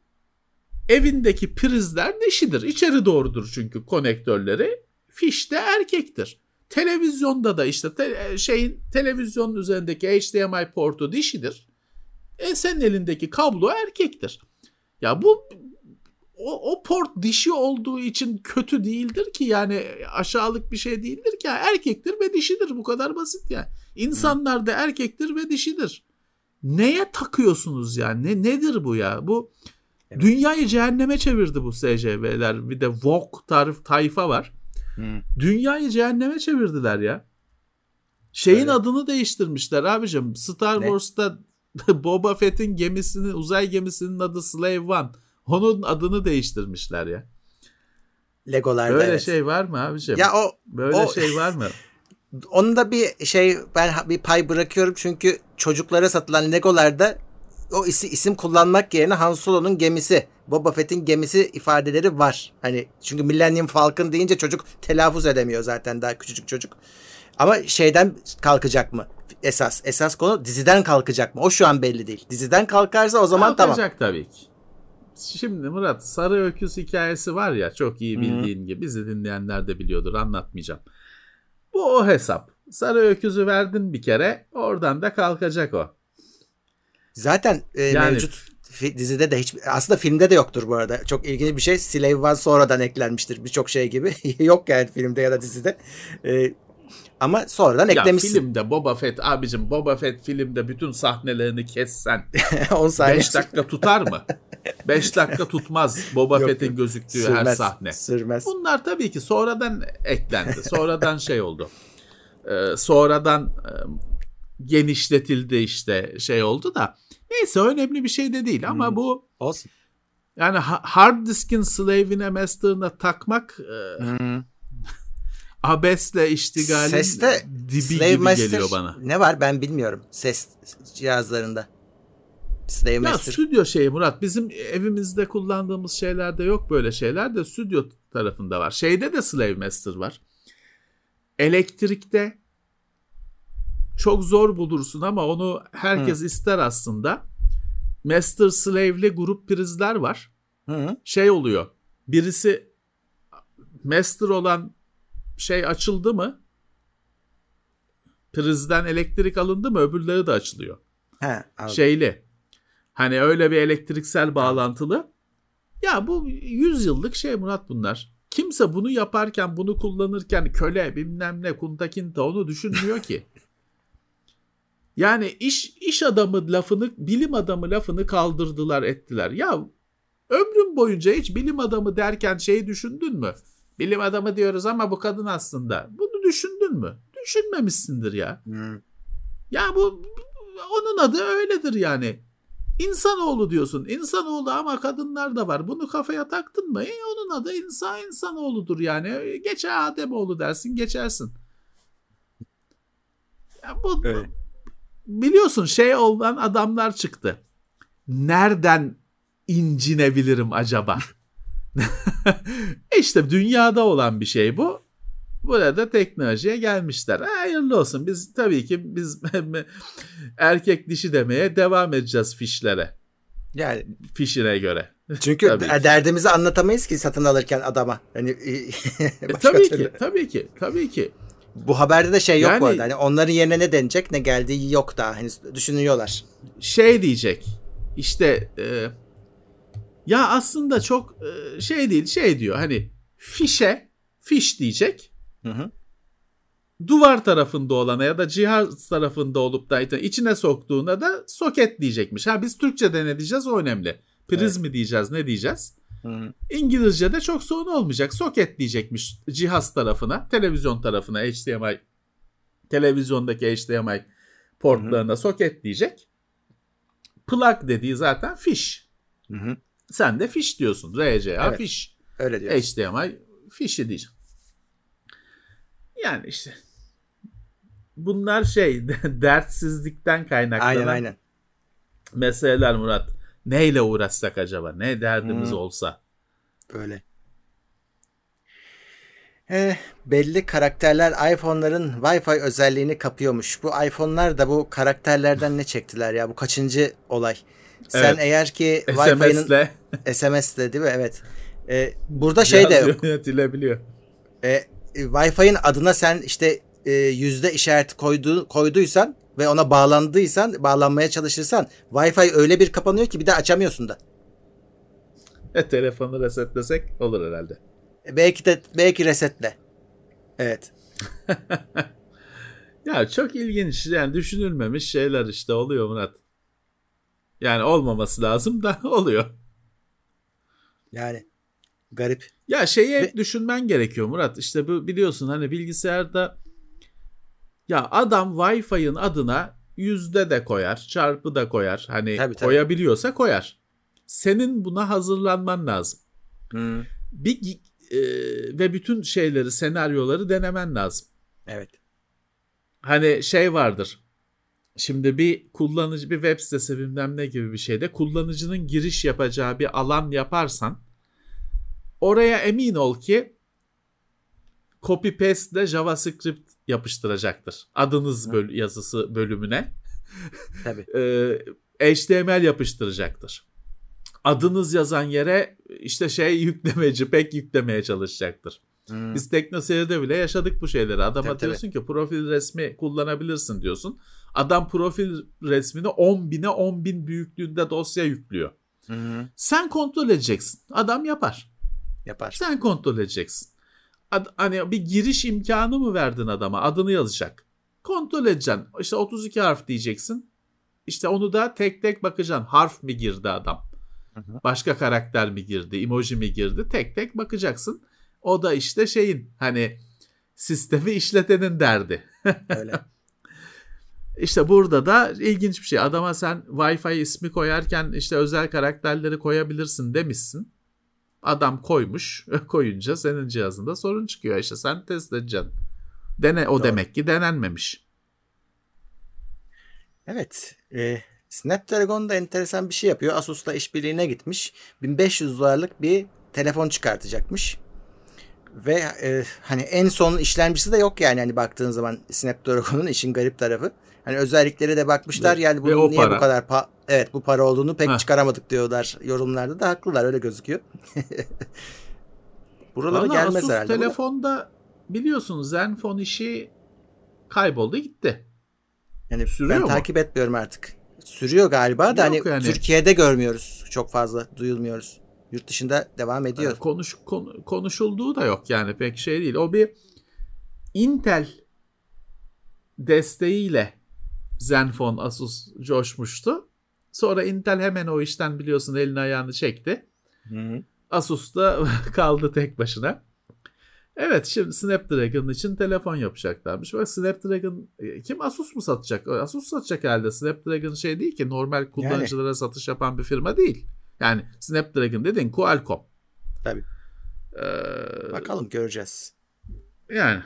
evindeki prizler dişidir. İçeri doğrudur çünkü konektörleri. Fiş de erkektir. Televizyonda da işte te- şeyin televizyonun üzerindeki HDMI portu dişidir. E senin elindeki kablo erkektir. Ya bu o, o port dişi olduğu için kötü değildir ki yani aşağılık bir şey değildir ki erkektir ve dişidir bu kadar basit yani. İnsanlar da erkektir ve dişidir. Neye takıyorsunuz yani? Ne nedir bu ya? Bu Evet. dünyayı cehenneme çevirdi bu SCV'ler. Bir de Vogue tarif tayfa var. Hı. Dünyayı cehenneme çevirdiler ya. Şeyin Öyle. adını değiştirmişler abicim. Star Ne? Wars'ta Boba Fett'in gemisinin uzay gemisinin adı Slave One. Onun adını değiştirmişler ya. Legolarda Böyle evet. şey var mı abicim? Ya o Böyle o- şey var mı? Onun da bir şey ben bir pay bırakıyorum çünkü çocuklara satılan Legolarda o isi, isim kullanmak yerine Han Solo'nun gemisi, Boba Fett'in gemisi ifadeleri var. Hani çünkü Millennium Falcon deyince çocuk telaffuz edemiyor zaten daha küçücük çocuk. Ama şeyden kalkacak mı? Esas esas konu diziden kalkacak mı? O şu an belli değil. Diziden kalkarsa o zaman tamam. Kalkacak tabii ki. Şimdi Murat Sarı Öküz hikayesi var ya çok iyi bildiğin gibi bizi dinleyenler de biliyordur anlatmayacağım. Bu o hesap. Sarı Öküz'ü verdin bir kere oradan da kalkacak o. Zaten e, Yani- mevcut dizide de hiç aslında filmde de yoktur bu arada. Çok ilginç bir şey. Slave One sonradan eklenmiştir birçok şey gibi. Yok yani filmde ya da dizide. E, ama sonradan Ya eklemişsin. filmde Boba Fett abicim Boba Fett filmde bütün sahnelerini kessen 10 saniye. 5 dakika tutar mı? 5 dakika tutmaz Boba Fett'in gözüktüğü her Sürmez, sahne. Sürmez. Bunlar tabii ki sonradan eklendi. Sonradan şey oldu. Ee, sonradan e, genişletildi işte şey oldu da Neyse önemli bir şey de değil ama Hı. bu Olsun. yani ha- hard diskin slave'ine master'ına takmak e, Hı. Abesle iştigalin Seste dibi Slave gibi Master geliyor bana. ne var ben bilmiyorum ses cihazlarında. Slave Ya Master. stüdyo şeyi Murat bizim evimizde kullandığımız şeylerde yok böyle şeyler de stüdyo tarafında var. Şeyde de Slave Master var. Elektrikte çok zor bulursun ama onu herkes ister aslında. Master Slave'li grup prizler var. Hı. Şey oluyor. Birisi Master olan şey açıldı mı? Prizden elektrik alındı mı öbürleri de açılıyor He, anladım. şeyli. Hani öyle bir elektriksel bağlantılı. Ya bu 100 yıllık şey Murat bunlar. Kimse bunu yaparken, bunu kullanırken köle bilmem ne kuntakinta onu düşünmüyor ki. Yani iş iş adamı lafını, bilim adamı lafını kaldırdılar, ettiler. Ya ömrüm boyunca hiç bilim adamı derken şeyi düşündün mü? Bilim adamı diyoruz ama bu kadın aslında. Bunu düşündün mü? Düşünmemişsindir ya. Hı. Ya bu onun adı öyledir yani. İnsanoğlu diyorsun. İnsanoğlu ama kadınlar da var. Bunu kafaya taktın mı? E, onun adı insan insanoğludur yani. Geçer Ademoğlu dersin geçersin. Ya bu Evet. biliyorsun şey olan adamlar çıktı. Nereden incinebilirim acaba? işte dünyada olan bir şey bu. Burada teknolojiye gelmişler. Ha, Hayırlı olsun. Biz tabii ki biz erkek dişi demeye devam edeceğiz fişlere. Yani Fişine göre. çünkü Tabii ki. derdimizi anlatamayız ki satın alırken adama. Hani E, tabii türlü. ki, tabii ki, tabii ki. Bu haberde de şey yok bu Yani- arada. Hani onların yerine ne denecek ne geldiği yok daha. Hani düşünüyorlar. Şey diyecek. İşte e, ya aslında çok e, şey değil, şey diyor. Hani fişe fiş diyecek. Hı hı. duvar tarafında olana ya da cihaz tarafında olup da içine soktuğuna da soket diyecekmiş. Ha biz Türkçe'de ne diyeceğiz o önemli. Priz mi diyeceğiz ne diyeceğiz? Hı. İngilizce'de çok sorun olmayacak. Soket diyecekmiş cihaz tarafına, televizyon tarafına HDMI televizyondaki HDMI portlarına soket diyecek. Plug dediği zaten fiş. Sen de fiş diyorsun. RCA Evet. fiş. Öyle diyor. HDMI fişi diyeceğim. Yani işte bunlar şey dertsizlikten kaynaklanan Aynen aynen. meseleler Murat. Neyle uğraşsak acaba? Ne derdimiz Hmm. olsa? Böyle. Eh, belli karakterler iPhone'ların Wi-Fi özelliğini kapıyormuş. Bu iPhone'lar da bu karakterlerden ne çektiler ya? Bu kaçıncı olay? Sen Evet. eğer ki Wi-Fi'nin SMS'le değil mi? Evet. Eh, burada şey de yok. yönetilebiliyor. E, e, Wi-Fi'nin adına sen işte e, yüzde işareti koydu, koyduysan ve ona bağlandıysan, bağlanmaya çalışırsan Wi-Fi öyle bir kapanıyor ki bir daha açamıyorsun da. E, telefonu resetlesek olur herhalde. E, belki de belki resetle. Evet. Ya çok ilginç yani düşünülmemiş şeyler işte oluyor Murat. Yani olmaması lazım da oluyor. Yani garip. Ya şeyi hep Ve- düşünmen gerekiyor Murat. İşte bu biliyorsun hani bilgisayarda ya adam Wi-Fi'nin adına yüzde de koyar, çarpı da koyar. Hani Tabii, tabii. koyabiliyorsa koyar. Senin buna hazırlanman lazım. Hmm, Bir e, ve bütün şeyleri, senaryoları denemen lazım. evet. Hani şey vardır. Şimdi bir kullanıcı bir web sitesi bilmem ne gibi bir şeyde kullanıcının giriş yapacağı bir alan yaparsan oraya emin ol ki copy paste ile JavaScript yapıştıracaktır. Adınız böl- yazısı bölümüne Tabii. e, HTML yapıştıracaktır. Adınız yazan yere işte şey yüklemeci pek yüklemeye çalışacaktır. Hmm, Biz teknoseyirde bile yaşadık bu şeyleri. Adama Tabii, tabii. diyorsun ki profil resmi kullanabilirsin diyorsun. Adam profil resmini 10 bine 10 bin büyüklüğünde dosya yüklüyor. hmm, Sen kontrol edeceksin. Adam yapar. yapar. Sen kontrol edeceksin. Ad- hani bir giriş imkanı mı verdin adama? Adını yazacak. Kontrol edeceksin. İşte 32 harf diyeceksin. İşte onu da tek tek bakacaksın. Harf mi girdi adam? Başka karakter mi girdi? Emoji mi girdi? Tek tek bakacaksın. O da işte şeyin hani sistemi işletenin derdi. Öyle. İşte burada da ilginç bir şey. Adama sen Wi-Fi ismi koyarken işte özel karakterleri koyabilirsin demişsin. Adam koymuş. Koyunca senin cihazında sorun çıkıyor. İşte sen test edeceksin. Dene, o Doğru. demek ki denenmemiş. Evet. E, Snapdragon da enteresan bir şey yapıyor. Asus'la işbirliğine gitmiş. 1500 dolarlık bir telefon çıkartacakmış. Ve e, hani en son işlemcisi de yok yani hani baktığın zaman Snapdragon'un işin garip tarafı. Hani özellikleri de bakmışlar yani bunun niye para. bu kadar pa- evet bu para olduğunu pek Heh. çıkaramadık diyorlar yorumlarda da haklılar öyle gözüküyor. Buralara gelmez Asus herhalde. telefonda biliyorsun Zenfone işi kayboldu gitti. Yani Sürüyor ben mu? takip etmiyorum artık. Sürüyor galiba da Yok hani yani. Türkiye'de görmüyoruz. Çok fazla duyulmuyoruz. Yurt dışında devam ediyor. Yani konuş konu- konuşulduğu da yok yani pek şey değil. O bir Intel desteğiyle Zenfone Asus coşmuştu. Sonra Intel hemen o işten biliyorsun elini ayağını çekti. Hı. Asus da kaldı tek başına. Evet şimdi Snapdragon için telefon yapacaklarmış. Bak Snapdragon e, kim Asus mu satacak? Asus satacak herhalde. Snapdragon şey değil ki normal kullanıcılara satış yapan bir firma değil. Yani Snapdragon dedin Qualcomm. Tabii. Ee, Bakalım göreceğiz. yani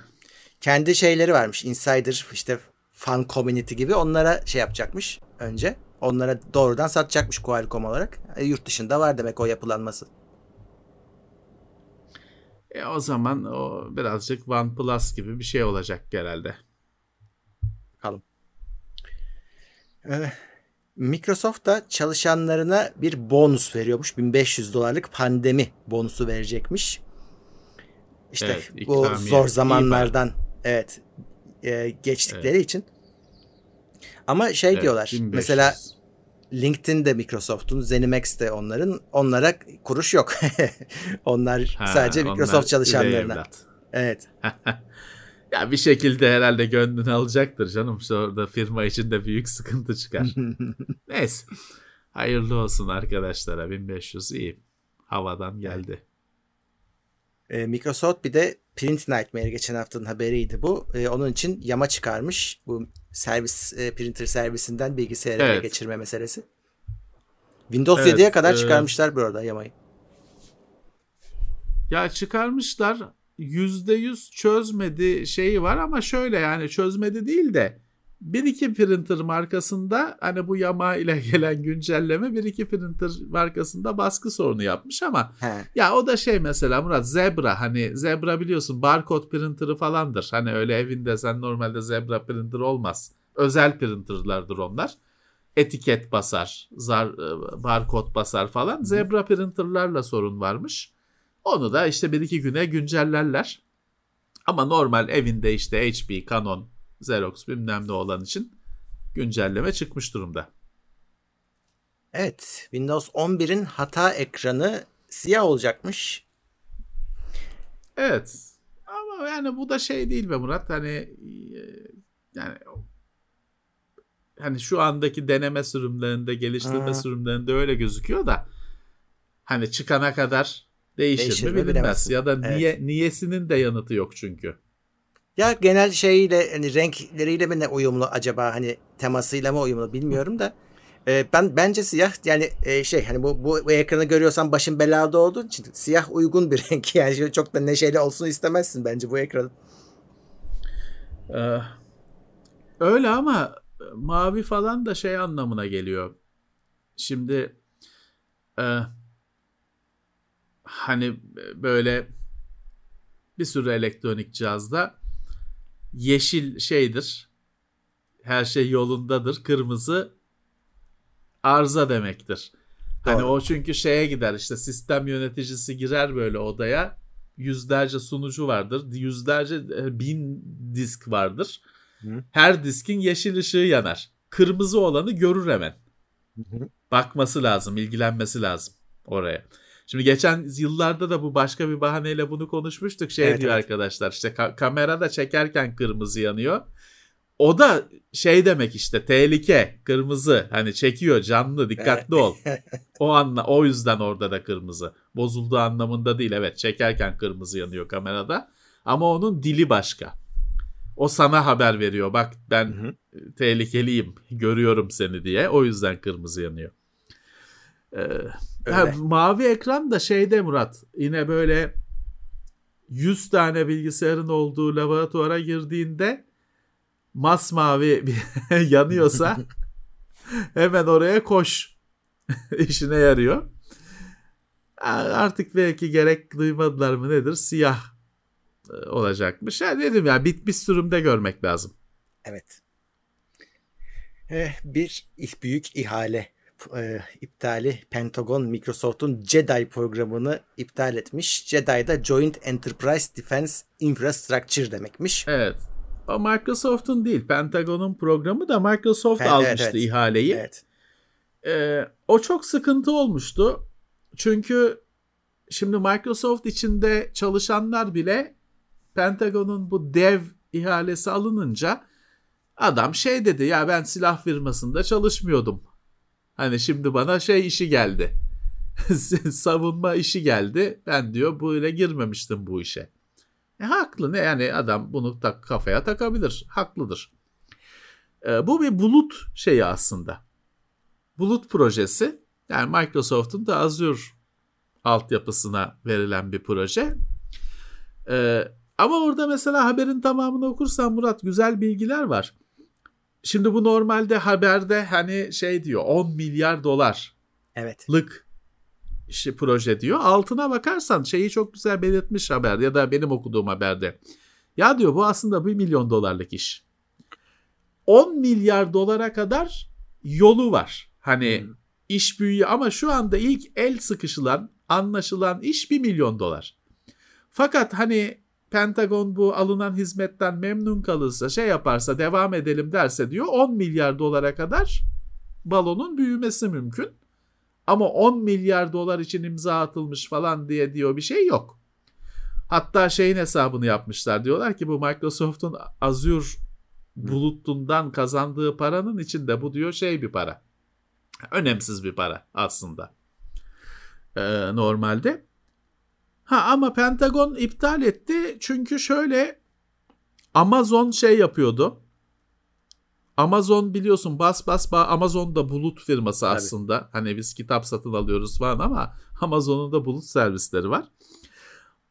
Kendi şeyleri varmış. Insider işte fan community gibi onlara şey yapacakmış önce. Onlara doğrudan satacakmış Qualcomm olarak. E, yurt dışında var demek o yapılanması. e, o zaman o birazcık OnePlus gibi bir şey olacak herhalde. Bakalım. Ee, Microsoft da çalışanlarına bir bonus veriyormuş. 1500 dolarlık pandemi bonusu verecekmiş. İşte Evet, bu zor zamanlardan evet e, geçtikleri için. Ama şey Evet, diyorlar. 1500. Mesela LinkedIn de Microsoft'un, ZeniMax de onların. Onlara kuruş yok. Onlar Ha, sadece onlar Microsoft üvey çalışanlarına. Evet. ya bir şekilde herhalde gönlünü alacaktır canım. Orada firma içinde büyük sıkıntı çıkar. Neyse. Hayırlı olsun arkadaşlara. 1500 iyi. Havadan geldi. Ee, Microsoft bir de Print Nightmare geçen haftanın haberiydi bu. Ee, onun için yama çıkarmış. Bu servis e, printer servisinden bilgisayara Evet. geçirme meselesi. Windows Evet, 7'ye kadar e, çıkarmışlar bu arada yamayı. Ya çıkarmışlar %100 çözmedi şeyi var ama şöyle yani çözmedi değil de bir iki printer markasında hani bu yama ile gelen güncelleme bir iki printer markasında baskı sorunu yapmış ama He. ya o da şey mesela Murat Zebra hani Zebra biliyorsun barkod printer'ı falandır. Hani öyle evinde sen normalde Zebra printer olmaz. Özel printer'lardır onlar. Etiket basar, zar, e, barkod basar falan. Zebra printer'larla sorun varmış. Onu da işte bir iki güne güncellerler. Ama normal evinde işte HP, Canon, Xerox bilmem ne olan için güncelleme çıkmış durumda. Evet. Windows 11'in hata ekranı siyah olacakmış. Evet. Ama yani bu da şey değil be Murat. Hani e, yani hani şu andaki deneme sürümlerinde, geliştirme Ha. sürümlerinde öyle gözüküyor da hani çıkana kadar değişir, Değişir mi bilinmez. bilemezsin. Ya da Evet. niye niyesinin de yanıtı yok çünkü. Ya genel şeyle hani renkleriyle mi ne uyumlu acaba hani temasıyla mı uyumlu bilmiyorum da e, ben bence siyah yani e, şey hani bu, bu bu ekranı görüyorsan başın belada olduğu için siyah uygun bir renk yani çok da neşeli olsun istemezsin bence bu ekranın. Ee, öyle ama mavi falan da şey anlamına geliyor. Şimdi e, hani böyle bir sürü elektronik cihazda yeşil şeydir. Her şey yolundadır. Kırmızı arıza demektir. Hani Doğru. o çünkü şeye gider işte sistem yöneticisi girer böyle odaya yüzlerce sunucu vardır. Yüzlerce e, bin disk vardır. Hı. Her diskin yeşil ışığı yanar. Kırmızı olanı görür hemen. Bakması lazım, ilgilenmesi lazım oraya. Şimdi geçen yıllarda da bu başka bir bahaneyle bunu konuşmuştuk. Şey Evet, diyor evet. arkadaşlar işte ka- kamerada çekerken kırmızı yanıyor. O da şey demek işte tehlike, kırmızı. Hani çekiyor canlı, dikkatli ol. O anla o yüzden orada da kırmızı. Bozulduğu anlamında değil evet çekerken kırmızı yanıyor kamerada. Ama onun dili başka. O sana haber veriyor. Bak ben hı hı. tehlikeliyim. Görüyorum seni diye. O yüzden kırmızı yanıyor. Ee, ha, mavi ekran da şeyde Murat. Yine böyle 100 tane bilgisayarın olduğu laboratuvara girdiğinde masmavi yanıyorsa hemen oraya koş. işine yarıyor. Artık belki gerek duymadılar mı nedir? Siyah e, olacakmış. Yani dedim ya bitmiş sürümde görmek lazım. Evet. Eh, bir büyük ihale e, iptali Pentagon Microsoft'un JEDI programını iptal etmiş. JEDI da Joint Enterprise Defense Infrastructure demekmiş. Evet. O Microsoft'un değil. Pentagon'un programı da Microsoft evet, almıştı evet. ihaleyi. Evet. Ee, o çok sıkıntı olmuştu. Çünkü şimdi Microsoft içinde çalışanlar bile Pentagon'un bu dev ihalesi alınınca adam şey dedi ya ben silah firmasında çalışmıyordum. Hani şimdi bana şey işi geldi. Savunma işi geldi. Ben diyor böyle girmemiştim bu işe. E, haklı ne yani adam bunu tak, kafaya takabilir. Haklıdır. E, bu bir bulut şeyi aslında. Bulut projesi. Yani Microsoft'un da Azure altyapısına verilen bir proje. E, ama orada mesela haberin tamamını okursan Murat güzel bilgiler var. Şimdi bu normalde haberde hani şey diyor 10 milyar dolar. Evet. İşte proje diyor. Altına bakarsan şeyi çok güzel belirtmiş haber ya da benim okuduğum haberde. Ya diyor bu aslında 1 milyon dolarlık iş. 10 milyar dolara kadar yolu var. Hani hmm. iş büyüyor ama şu anda ilk el sıkışılan, anlaşılan iş 1 milyon dolar. Fakat hani Pentagon bu alınan hizmetten memnun kalırsa şey yaparsa devam edelim derse diyor 10 milyar dolara kadar balonun büyümesi mümkün. Ama 10 milyar dolar için imza atılmış falan diye diyor bir şey yok. Hatta şeyin hesabını yapmışlar. Diyorlar ki bu Microsoft'un Azure bulutundan kazandığı paranın içinde bu diyor şey bir para. Önemsiz bir para aslında. Ee, normalde. Ha ama Pentagon iptal etti çünkü şöyle Amazon şey yapıyordu. Amazon biliyorsun bas bas bas Amazon da bulut firması Tabii. aslında. Hani biz kitap satın alıyoruz falan ama Amazon'un da bulut servisleri var.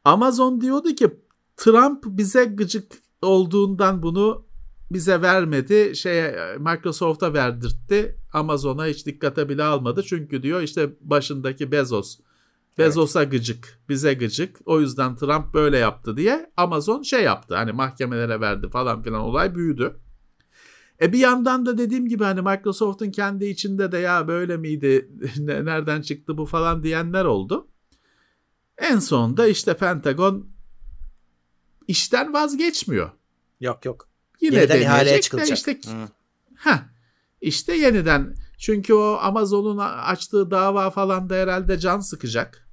Amazon diyordu ki Trump bize gıcık olduğundan bunu bize vermedi. Şey Microsoft'a verdirtti. Amazon'a hiç dikkate bile almadı. Çünkü diyor işte başındaki Bezos Bezos'a evet. gıcık, bize gıcık. O yüzden Trump böyle yaptı diye Amazon şey yaptı. Hani mahkemelere verdi falan filan olay büyüdü. E bir yandan da dediğim gibi hani Microsoft'un kendi içinde de ya böyle miydi, nereden çıktı bu falan diyenler oldu. En sonunda işte Pentagon işten vazgeçmiyor. Yok yok. Yine yeniden ihaleye çıkılacak. Işte, ha, işte yeniden çünkü o Amazon'un açtığı dava falan da herhalde can sıkacak.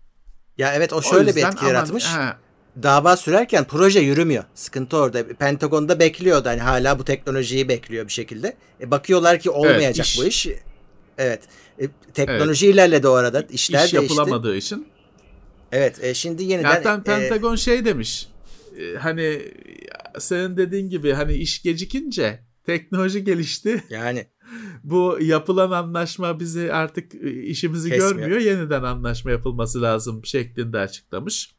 Ya evet o şöyle o bir etki yaratmış. He. Dava sürerken proje yürümüyor. Sıkıntı orada. Pentagon'da bekliyordu. Hani hala bu teknolojiyi bekliyor bir şekilde. E, bakıyorlar ki olmayacak evet, iş. bu iş. Evet. E, teknoloji evet. ilerledi o arada. İşler İş değişti. yapılamadığı için. Evet. E, şimdi yeniden... Zaten Pentagon e, şey demiş. E, hani senin dediğin gibi hani iş gecikince teknoloji gelişti. Yani bu yapılan anlaşma bizi artık e, işimizi Kesmiyor. görmüyor. Yeniden anlaşma yapılması lazım şeklinde açıklamış.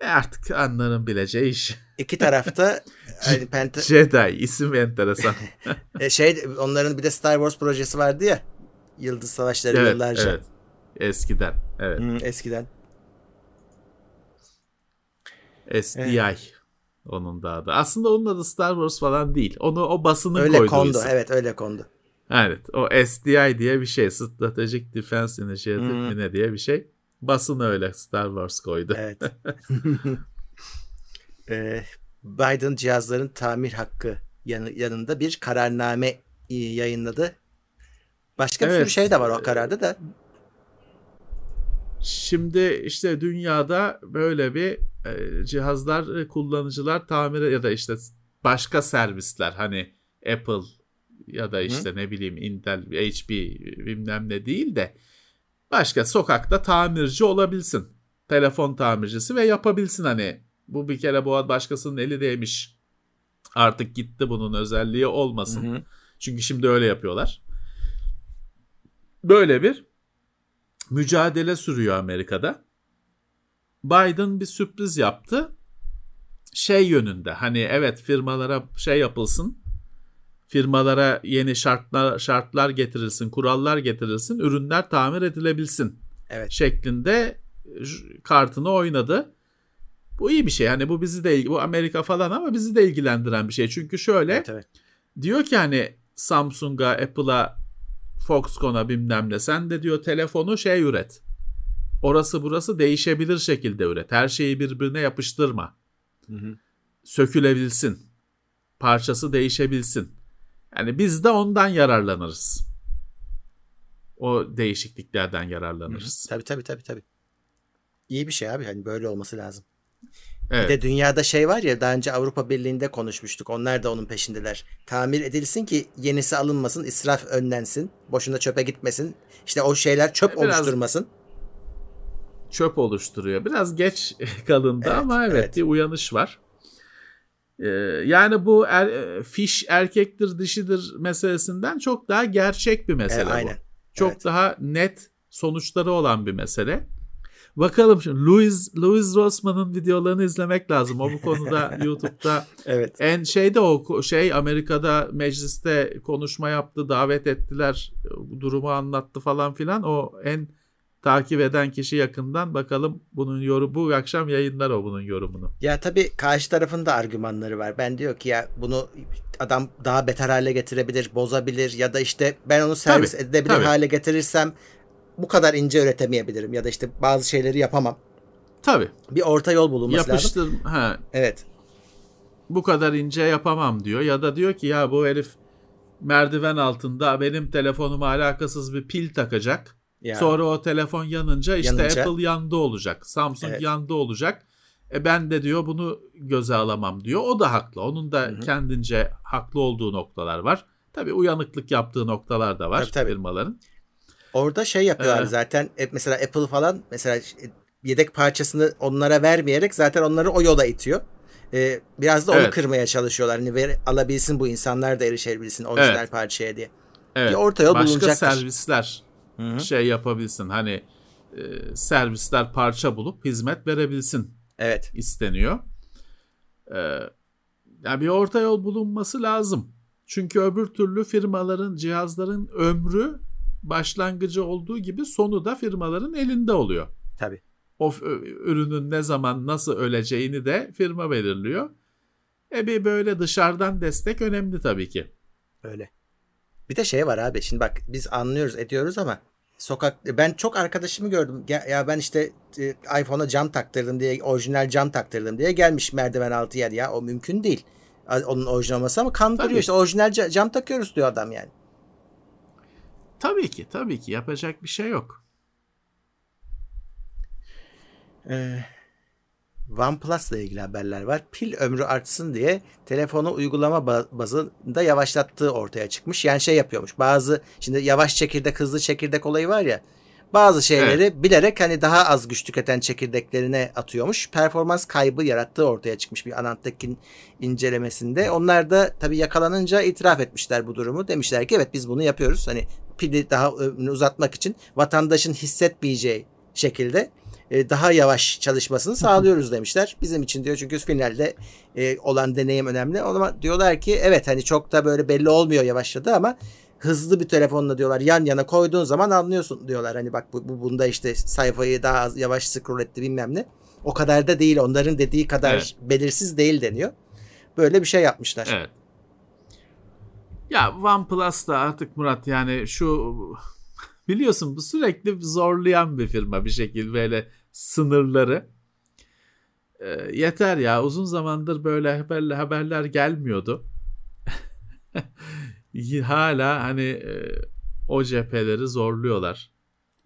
E artık anların bileceği iş. İki tarafta yani Penta... Jedi isim enteresan. e şey onların bir de Star Wars projesi vardı ya. Yıldız Savaşları evet, yıllarca. Evet. Eskiden. Evet. Hmm, eskiden. SDI. Evet. Onun da adı. Aslında onun adı Star Wars falan değil. Onu o basının öyle koyduğu kondu. Isim. Evet öyle kondu. Evet. O SDI diye bir şey. Strategic Defense Initiative hmm. ne diye bir şey. Basın öyle Star Wars koydu. Evet. Ee, Biden cihazların tamir hakkı yanında bir kararname yayınladı. Başka evet. bir sürü şey de var o kararda da. Şimdi işte dünyada böyle bir cihazlar kullanıcılar tamir ya da işte başka servisler hani Apple ya da işte Hı? ne bileyim Intel, HP bilmem ne değil de başka sokakta tamirci olabilsin. Telefon tamircisi ve yapabilsin hani bu bir kere bu başkasının eli değmiş Artık gitti bunun özelliği olmasın. Hı hı. Çünkü şimdi öyle yapıyorlar. Böyle bir mücadele sürüyor Amerika'da. Biden bir sürpriz yaptı. Şey yönünde hani evet firmalara şey yapılsın. Firmalara yeni şartlar şartlar getirilsin, kurallar getirilsin, ürünler tamir edilebilsin. Evet. şeklinde kartını oynadı. Bu iyi bir şey. Hani bu bizi de bu Amerika falan ama bizi de ilgilendiren bir şey. Çünkü şöyle evet, evet. diyor ki hani Samsung'a, Apple'a, Foxconn'a bilmem ne sen de diyor telefonu şey üret. Orası burası değişebilir şekilde üret. Her şeyi birbirine yapıştırma. Hı hı. Sökülebilsin. Parçası değişebilsin. Yani biz de ondan yararlanırız. O değişikliklerden yararlanırız. Hı hı. Tabii tabii tabii tabii. İyi bir şey abi hani böyle olması lazım. Evet. Bir de dünyada şey var ya daha önce Avrupa Birliği'nde konuşmuştuk. Onlar da onun peşindeler. Tamir edilsin ki yenisi alınmasın, israf önlensin, boşuna çöpe gitmesin. İşte o şeyler çöp Biraz oluşturmasın. Çöp oluşturuyor. Biraz geç kalındı evet, ama evet, evet bir uyanış var. Ee, yani bu er, fiş erkektir dişidir meselesinden çok daha gerçek bir mesele evet, aynen. bu. Çok evet. daha net sonuçları olan bir mesele. Bakalım şimdi Louis Louis Rossman'ın videolarını izlemek lazım. O bu konuda YouTube'da evet. en şeyde o şey Amerika'da mecliste konuşma yaptı, davet ettiler, durumu anlattı falan filan. O en takip eden kişi yakından bakalım bunun yorumu bu akşam yayınlar o bunun yorumunu. Ya tabii karşı tarafın da argümanları var. Ben diyor ki ya bunu adam daha beter hale getirebilir, bozabilir ya da işte ben onu servis tabii, edebilir tabii. hale getirirsem bu kadar ince üretemeyebilirim ya da işte bazı şeyleri yapamam. Tabii. Bir orta yol bulunması Yapıştır, lazım. Ha. Evet. Bu kadar ince yapamam diyor ya da diyor ki ya bu herif merdiven altında benim telefonuma alakasız bir pil takacak. Ya. Sonra o telefon yanınca işte yanınca, Apple yandı olacak. Samsung evet. yandı olacak. E ben de diyor bunu göze alamam diyor. O da haklı. Onun da Hı-hı. kendince haklı olduğu noktalar var. Tabii uyanıklık yaptığı noktalar da var tabii, tabii. firmaların. Orada şey yapıyorlar ee, zaten e, mesela Apple falan mesela yedek parçasını onlara vermeyerek zaten onları o yola itiyor. Ee, biraz da onu evet. kırmaya çalışıyorlar. Hani ver, alabilsin bu insanlar da erişebilsin orijinal evet. parçaya diye. Evet. Bir orta yol Başka servisler Hı-hı. şey yapabilsin. Hani e, servisler parça bulup hizmet verebilsin. Evet. isteniyor. Ee, yani bir orta yol bulunması lazım. Çünkü öbür türlü firmaların, cihazların ömrü başlangıcı olduğu gibi sonu da firmaların elinde oluyor. Tabii. O ürünün ne zaman nasıl öleceğini de firma belirliyor. E bir böyle dışarıdan destek önemli tabii ki. Öyle. Bir de şey var abi şimdi bak biz anlıyoruz ediyoruz ama sokak ben çok arkadaşımı gördüm. Ya ben işte e, iPhone'a cam taktırdım diye orijinal cam taktırdım diye gelmiş merdiven altı yer ya o mümkün değil. Onun orijinal olması ama kandırıyor Tabii. işte orijinal cam takıyoruz diyor adam yani. Tabii ki tabii ki yapacak bir şey yok. Ee, OnePlus ile ilgili haberler var. Pil ömrü artsın diye telefonu uygulama bazında yavaşlattığı ortaya çıkmış. Yani şey yapıyormuş. Bazı şimdi yavaş çekirdek hızlı çekirdek olayı var ya. Bazı şeyleri evet. bilerek hani daha az güç tüketen çekirdeklerine atıyormuş. Performans kaybı yarattığı ortaya çıkmış bir Anant'taki incelemesinde. Onlar da tabii yakalanınca itiraf etmişler bu durumu. Demişler ki evet biz bunu yapıyoruz. Hani pili daha uzatmak için vatandaşın hissetmeyeceği şekilde e, daha yavaş çalışmasını sağlıyoruz demişler. Bizim için diyor çünkü finalde e, olan deneyim önemli. Ama diyorlar ki evet hani çok da böyle belli olmuyor yavaşladı ama hızlı bir telefonla diyorlar yan yana koyduğun zaman anlıyorsun diyorlar. Hani bak bu, bu bunda işte sayfayı daha az, yavaş scroll etti bilmem ne. O kadar da değil. Onların dediği kadar evet. belirsiz değil deniyor. Böyle bir şey yapmışlar. Evet. Ya OnePlus da artık Murat yani şu biliyorsun bu sürekli zorlayan bir firma bir şekilde böyle sınırları. E, yeter ya uzun zamandır böyle haberler, haberler gelmiyordu. Hala hani e, o cepheleri zorluyorlar.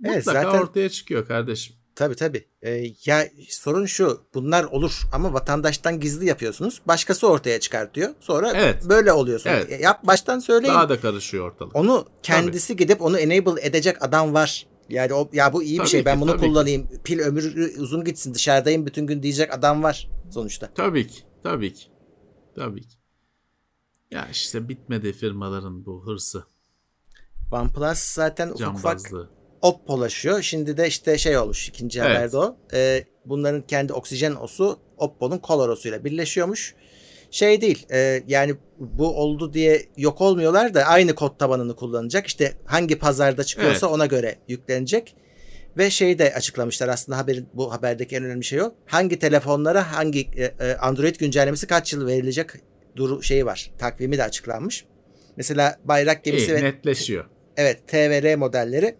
Evet, Mutlaka zaten... ortaya çıkıyor kardeşim. Tabii tabii. Ee, ya sorun şu. Bunlar olur ama vatandaştan gizli yapıyorsunuz. Başkası ortaya çıkartıyor. Sonra evet. böyle oluyorsunuz. Evet. Yap baştan söyleyin. Daha da karışıyor ortalık. Onu kendisi tabii. gidip onu enable edecek adam var. Yani o ya bu iyi tabii bir şey. Ki, ben bunu kullanayım. Ki. Pil ömrü uzun gitsin. Dışarıdayım bütün gün diyecek adam var sonuçta. Tabii ki. Tabii ki. Tabii ki. Ya işte bitmedi firmaların bu hırsı. OnePlus zaten ufak ufak Cambazlığı. Oppo'laşıyor. Şimdi de işte şey olmuş ikinci Evet. haberde o. Ee, bunların kendi oksijen osu Oppo'nun Color osuyla birleşiyormuş. Şey değil e, yani bu oldu diye yok olmuyorlar da aynı kod tabanını kullanacak. İşte hangi pazarda çıkıyorsa Evet. ona göre yüklenecek. Ve şeyi de açıklamışlar aslında haberin bu haberdeki en önemli şey o. Hangi telefonlara hangi e, e, Android güncellemesi kaç yıl verilecek duru şeyi var. Takvimi de açıklanmış. Mesela bayrak gemisi İyi, ve netleşiyor. Evet T ve R modelleri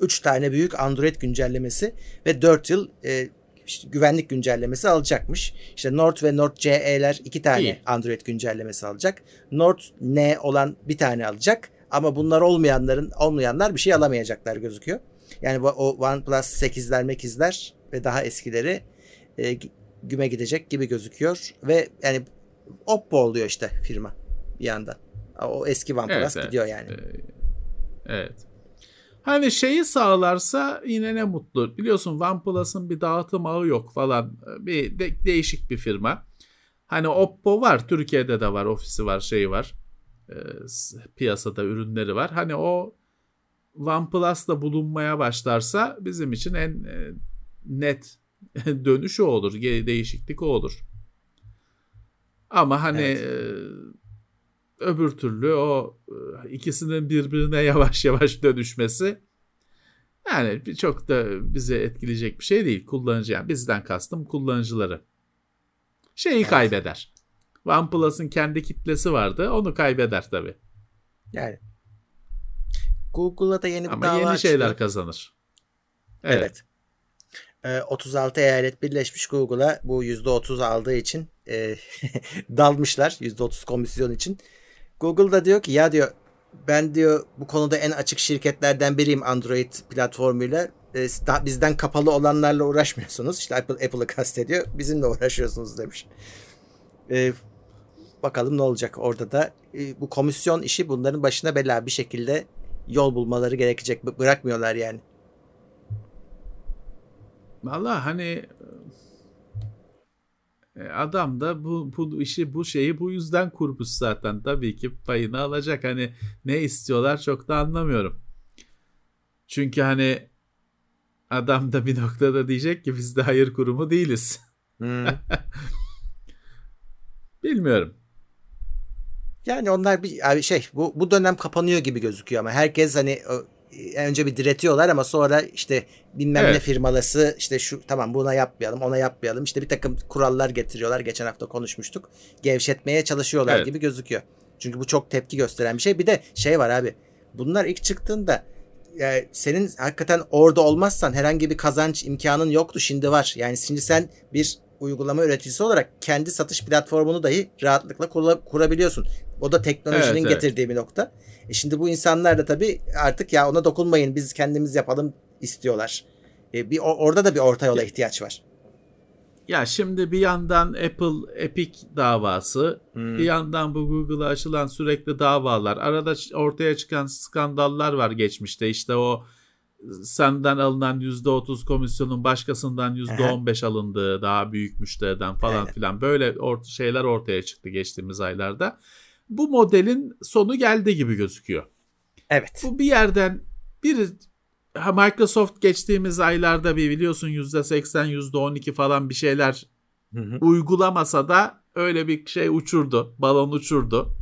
3 tane büyük Android güncellemesi ve 4 yıl e, işte güvenlik güncellemesi alacakmış. İşte Nord ve Nord CE'ler 2 tane İyi. Android güncellemesi alacak. Nord N olan bir tane alacak. Ama bunlar olmayanların olmayanlar bir şey alamayacaklar gözüküyor. Yani o OnePlus 8'ler, 8'ler ve daha eskileri e, güme gidecek gibi gözüküyor ve yani Oppo oluyor işte firma bir yandan. O eski OnePlus Evet, evet. gidiyor yani. Ee, Evet. Hani şeyi sağlarsa yine ne mutlu. Biliyorsun OnePlus'ın bir dağıtım ağı yok falan. Bir de- değişik bir firma. Hani Oppo var. Türkiye'de de var. Ofisi var. Şeyi var. S- piyasada ürünleri var. Hani o OnePlus'ta bulunmaya başlarsa bizim için en e, net dönüş o olur. Değişiklik o olur. Ama hani Evet. e, öbür türlü o e, ikisinin birbirine yavaş yavaş dönüşmesi yani çok da bize etkileyecek bir şey değil. Kullanıcı yani bizden kastım kullanıcıları. Şeyi Evet. kaybeder. OnePlus'ın kendi kitlesi vardı. Onu kaybeder tabii. Yani Google'a da yeni bir Ama dava yeni açılıyor. şeyler kazanır. Evet. Evet. Ee, 36 eyalet birleşmiş Google'a bu %30 aldığı için e, dalmışlar. %30 komisyon için. Google da diyor ki ya diyor ben diyor bu konuda en açık şirketlerden biriyim Android platformuyla. E, bizden kapalı olanlarla uğraşmıyorsunuz. İşte Apple Apple'ı kastediyor. Bizimle uğraşıyorsunuz demiş. E, bakalım ne olacak orada da. E, bu komisyon işi bunların başına bela bir şekilde yol bulmaları gerekecek. Bırakmıyorlar yani. Valla hani adam da bu, bu işi bu şeyi bu yüzden kurmuş zaten. Tabii ki payını alacak. Hani ne istiyorlar çok da anlamıyorum. Çünkü hani adam da bir noktada diyecek ki biz de hayır kurumu değiliz. Hmm. Bilmiyorum. Yani onlar bir abi şey bu bu dönem kapanıyor gibi gözüküyor ama herkes hani önce bir diretiyorlar ama sonra işte bilmem ne Evet. firmalası işte şu tamam buna yapmayalım ona yapmayalım işte bir takım kurallar getiriyorlar geçen hafta konuşmuştuk gevşetmeye çalışıyorlar Evet. gibi gözüküyor. Çünkü bu çok tepki gösteren bir şey bir de şey var abi bunlar ilk çıktığında yani senin hakikaten orada olmazsan herhangi bir kazanç imkanın yoktu şimdi var. Yani şimdi sen bir uygulama üreticisi olarak kendi satış platformunu dahi rahatlıkla kura- kurabiliyorsun. O da teknolojinin Evet, evet. getirdiği bir nokta. E şimdi bu insanlar da tabii artık ya ona dokunmayın biz kendimiz yapalım istiyorlar. E bir orada da bir orta yola ihtiyaç var. Ya şimdi bir yandan Apple Epic davası, Hmm. bir yandan bu Google'a açılan sürekli davalar, arada ortaya çıkan skandallar var geçmişte. İşte o senden alınan %30 komisyonun başkasından %15 alındığı daha büyük müşteriden falan Evet. filan böyle ort şeyler ortaya çıktı geçtiğimiz aylarda. Bu modelin sonu geldi gibi gözüküyor. Evet. Bu bir yerden bir Microsoft geçtiğimiz aylarda bir biliyorsun %80 %12 falan bir şeyler Hı hı. uygulamasa da öyle bir şey uçurdu. Balon uçurdu.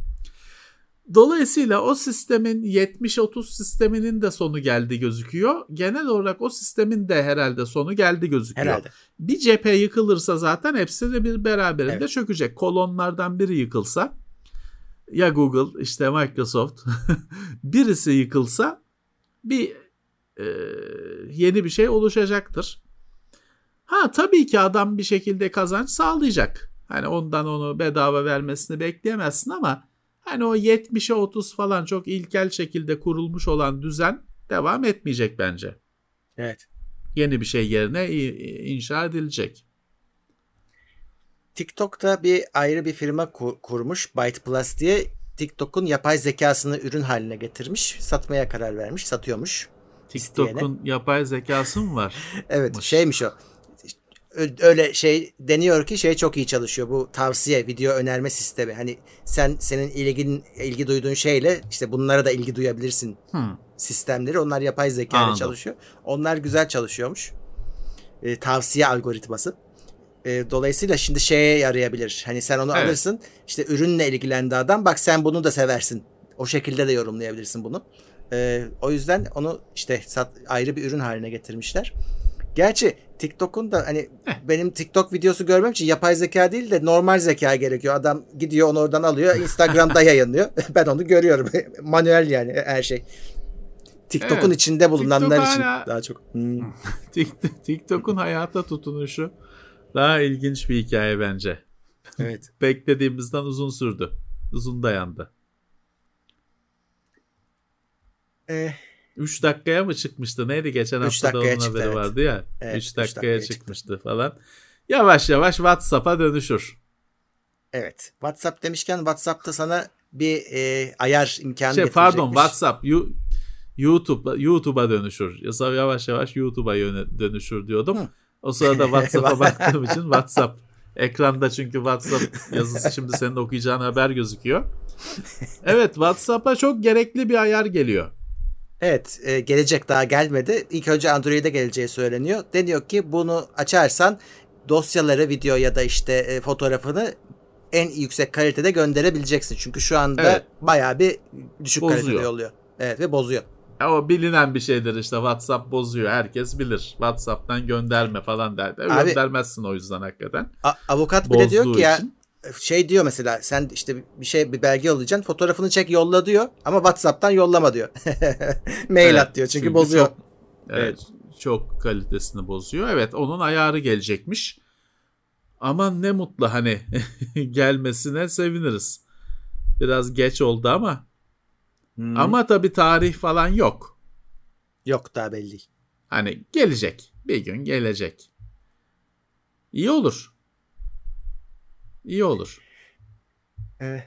Dolayısıyla o sistemin 70-30 sisteminin de sonu geldi gözüküyor. Genel olarak o sistemin de herhalde sonu geldi gözüküyor. Herhalde. Bir cephe yıkılırsa zaten hepsi de bir beraberinde Evet. çökecek. Kolonlardan biri yıkılsa ya Google işte Microsoft birisi yıkılsa bir e, yeni bir şey oluşacaktır. Ha tabii ki adam bir şekilde kazanç sağlayacak. Hani ondan onu bedava vermesini bekleyemezsin ama hani o 70'e 30 falan çok ilkel şekilde kurulmuş olan düzen devam etmeyecek bence. Evet. Yeni bir şey yerine inşa edilecek. TikTok'ta bir ayrı bir firma kur- kurmuş Byte Plus diye TikTok'un yapay zekasını ürün haline getirmiş. Satmaya karar vermiş. Satıyormuş. TikTok'un yapay zekası mı var? Evet Mış. şeymiş o. öyle şey deniyor ki şey çok iyi çalışıyor. Bu tavsiye, video önerme sistemi. Hani sen senin ilgin ilgi duyduğun şeyle işte bunlara da ilgi duyabilirsin Hmm. sistemleri. Onlar yapay zeka ile çalışıyor. Onlar güzel çalışıyormuş. E, tavsiye algoritması. E, dolayısıyla şimdi şeye yarayabilir. Hani sen onu Evet. alırsın. işte ürünle ilgilendi adam. Bak sen bunu da seversin. O şekilde de yorumlayabilirsin bunu. E, o yüzden onu işte sat, ayrı bir ürün haline getirmişler. Gerçi TikTok'un da hani benim TikTok videosu görmem için yapay zeka değil de normal zeka gerekiyor. Adam gidiyor onu oradan alıyor. Instagram'da yayınlıyor. ben onu görüyorum. Manuel yani her şey. TikTok'un Evet. içinde bulunanlar TikTok için hala- daha çok. Hmm. Tik- TikTok'un hayata tutunuşu daha ilginç bir hikaye bence. Evet. Beklediğimizden uzun sürdü. Uzun dayandı. Eh, 3 dakikaya mı çıkmıştı? Neydi geçen hafta da onun çıktı, haberi evet. vardı ya. 3 Evet, üç dakikaya, dakikaya çıktı. çıkmıştı falan. Yavaş yavaş WhatsApp'a dönüşür. evet. WhatsApp demişken WhatsApp'ta sana bir e, ayar imkanı Şey pardon. WhatsApp Yu- YouTube YouTube'a dönüşür. Yavaş yavaş YouTube'a dönüşür diyordum. Hı. O sırada WhatsApp'a baktığım için WhatsApp ekranda çünkü WhatsApp yazısı şimdi senin okuyacağın haber gözüküyor. Evet WhatsApp'a çok gerekli bir ayar geliyor. Evet e, gelecek daha gelmedi. İlk önce Android'e geleceği söyleniyor. Deniyor ki bunu açarsan dosyaları video ya da işte e, fotoğrafını en yüksek kalitede gönderebileceksin. Çünkü şu anda Evet. bayağı bir düşük Bozuyor. kalitede yolluyor. Evet ve bozuyor. Ya o bilinen bir şeydir işte WhatsApp bozuyor. Herkes bilir. WhatsApp'tan gönderme falan der. E, Abi- Göndermezsin o yüzden hakikaten. A- avukat bile diyor ki ya için. Şey diyor mesela sen işte bir şey bir belge yollayacaksın fotoğrafını çek yolla diyor ama WhatsApp'tan yollama diyor. Mail Evet, at diyor çünkü, çünkü bozuyor. çok- Evet, çok kalitesini bozuyor. Evet onun ayarı gelecekmiş. Aman ne mutlu hani gelmesine seviniriz. Biraz geç oldu ama Hmm. ama tabii tarih falan yok. yok daha belli. Hani gelecek. Bir gün gelecek. İyi olur. İyi olur. Ee,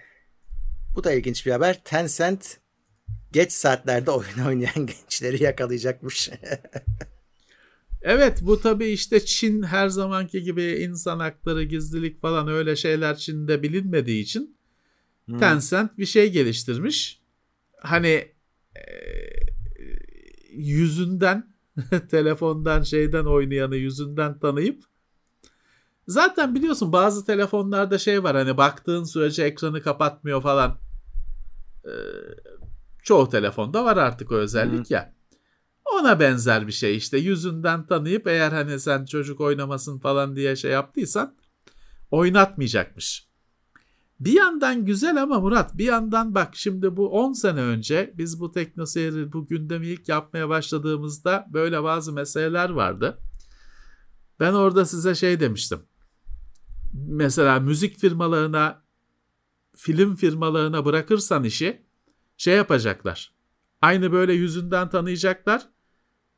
bu da ilginç bir haber. Tencent geç saatlerde oyun oynayan gençleri yakalayacakmış. Evet bu tabii işte Çin her zamanki gibi insan hakları, gizlilik falan öyle şeyler Çin'de bilinmediği için Hmm. Tencent bir şey geliştirmiş. Hani e, yüzünden telefondan şeyden oynayanı yüzünden tanıyıp zaten biliyorsun bazı telefonlarda şey var hani baktığın sürece ekranı kapatmıyor falan. E, çoğu telefonda var artık o özellik ya. Ona benzer bir şey işte yüzünden tanıyıp eğer hani sen çocuk oynamasın falan diye şey yaptıysan oynatmayacakmış. Bir yandan güzel ama Murat bir yandan bak şimdi bu 10 sene önce biz bu teknoseyri bu gündemi ilk yapmaya başladığımızda böyle bazı meseleler vardı. Ben orada size şey demiştim. Mesela müzik firmalarına film firmalarına bırakırsan işi şey yapacaklar. Aynı böyle yüzünden tanıyacaklar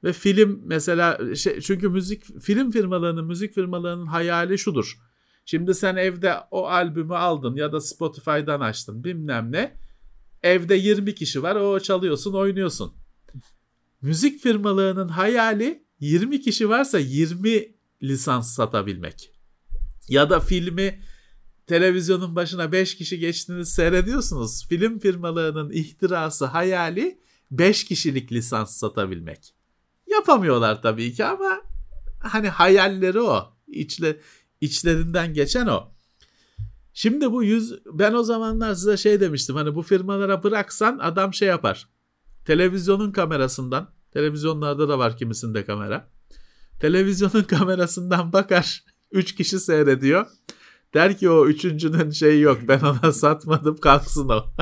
ve film mesela şey, çünkü müzik film firmalarının müzik firmalarının hayali şudur. Şimdi sen evde o albümü aldın ya da Spotify'dan açtın bilmem ne. Evde 20 kişi var o çalıyorsun oynuyorsun. Müzik firmalarının hayali 20 kişi varsa 20 lisans satabilmek. Ya da filmi televizyonun başına 5 kişi geçtiğiniz seyrediyorsunuz. Film firmalarının ihtirası hayali 5 kişilik lisans satabilmek. Yapamıyorlar tabii ki ama hani hayalleri o. İçle, içlerinden geçen o. Şimdi bu yüz ben o zamanlar size şey demiştim hani bu firmalara bıraksan adam şey yapar. Televizyonun kamerasından televizyonlarda da var kimisinde kamera. Televizyonun kamerasından bakar. Üç kişi seyrediyor. Der ki o üçüncünün şeyi yok ben ona satmadım kalksın o.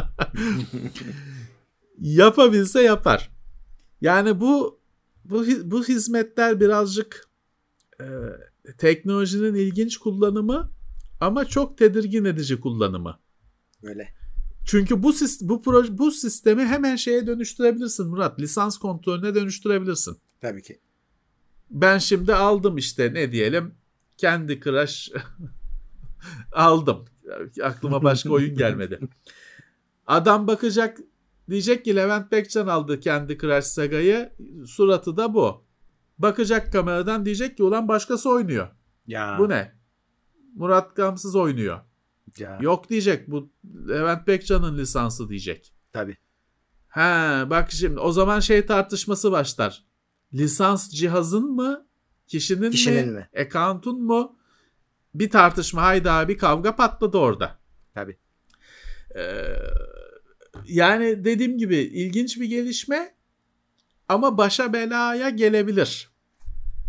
Yapabilse yapar. Yani bu bu bu hizmetler birazcık e, teknolojinin ilginç kullanımı ama çok tedirgin edici kullanımı. Böyle. Çünkü bu bu proje bu sistemi hemen şeye dönüştürebilirsin Murat. Lisans kontrolüne dönüştürebilirsin. Tabii ki. Ben şimdi aldım işte ne diyelim kendi Crush aldım. Aklıma başka oyun gelmedi. Adam bakacak diyecek ki Levent Bekcan aldı kendi Crash Saga'yı. Suratı da bu. Bakacak kameradan diyecek ki ulan başkası oynuyor. Ya. Bu ne? Murat Gamsız oynuyor. Ya. Yok diyecek bu Levent Bekcan'ın lisansı diyecek. Tabii. Ha bak şimdi o zaman şey tartışması başlar. Lisans cihazın mı? Kişinin, Kişinin mi? mi? Account'un mu? Bir tartışma hayda bir kavga patladı orada. Tabii. Ee, yani dediğim gibi ilginç bir gelişme ama başa belaya gelebilir.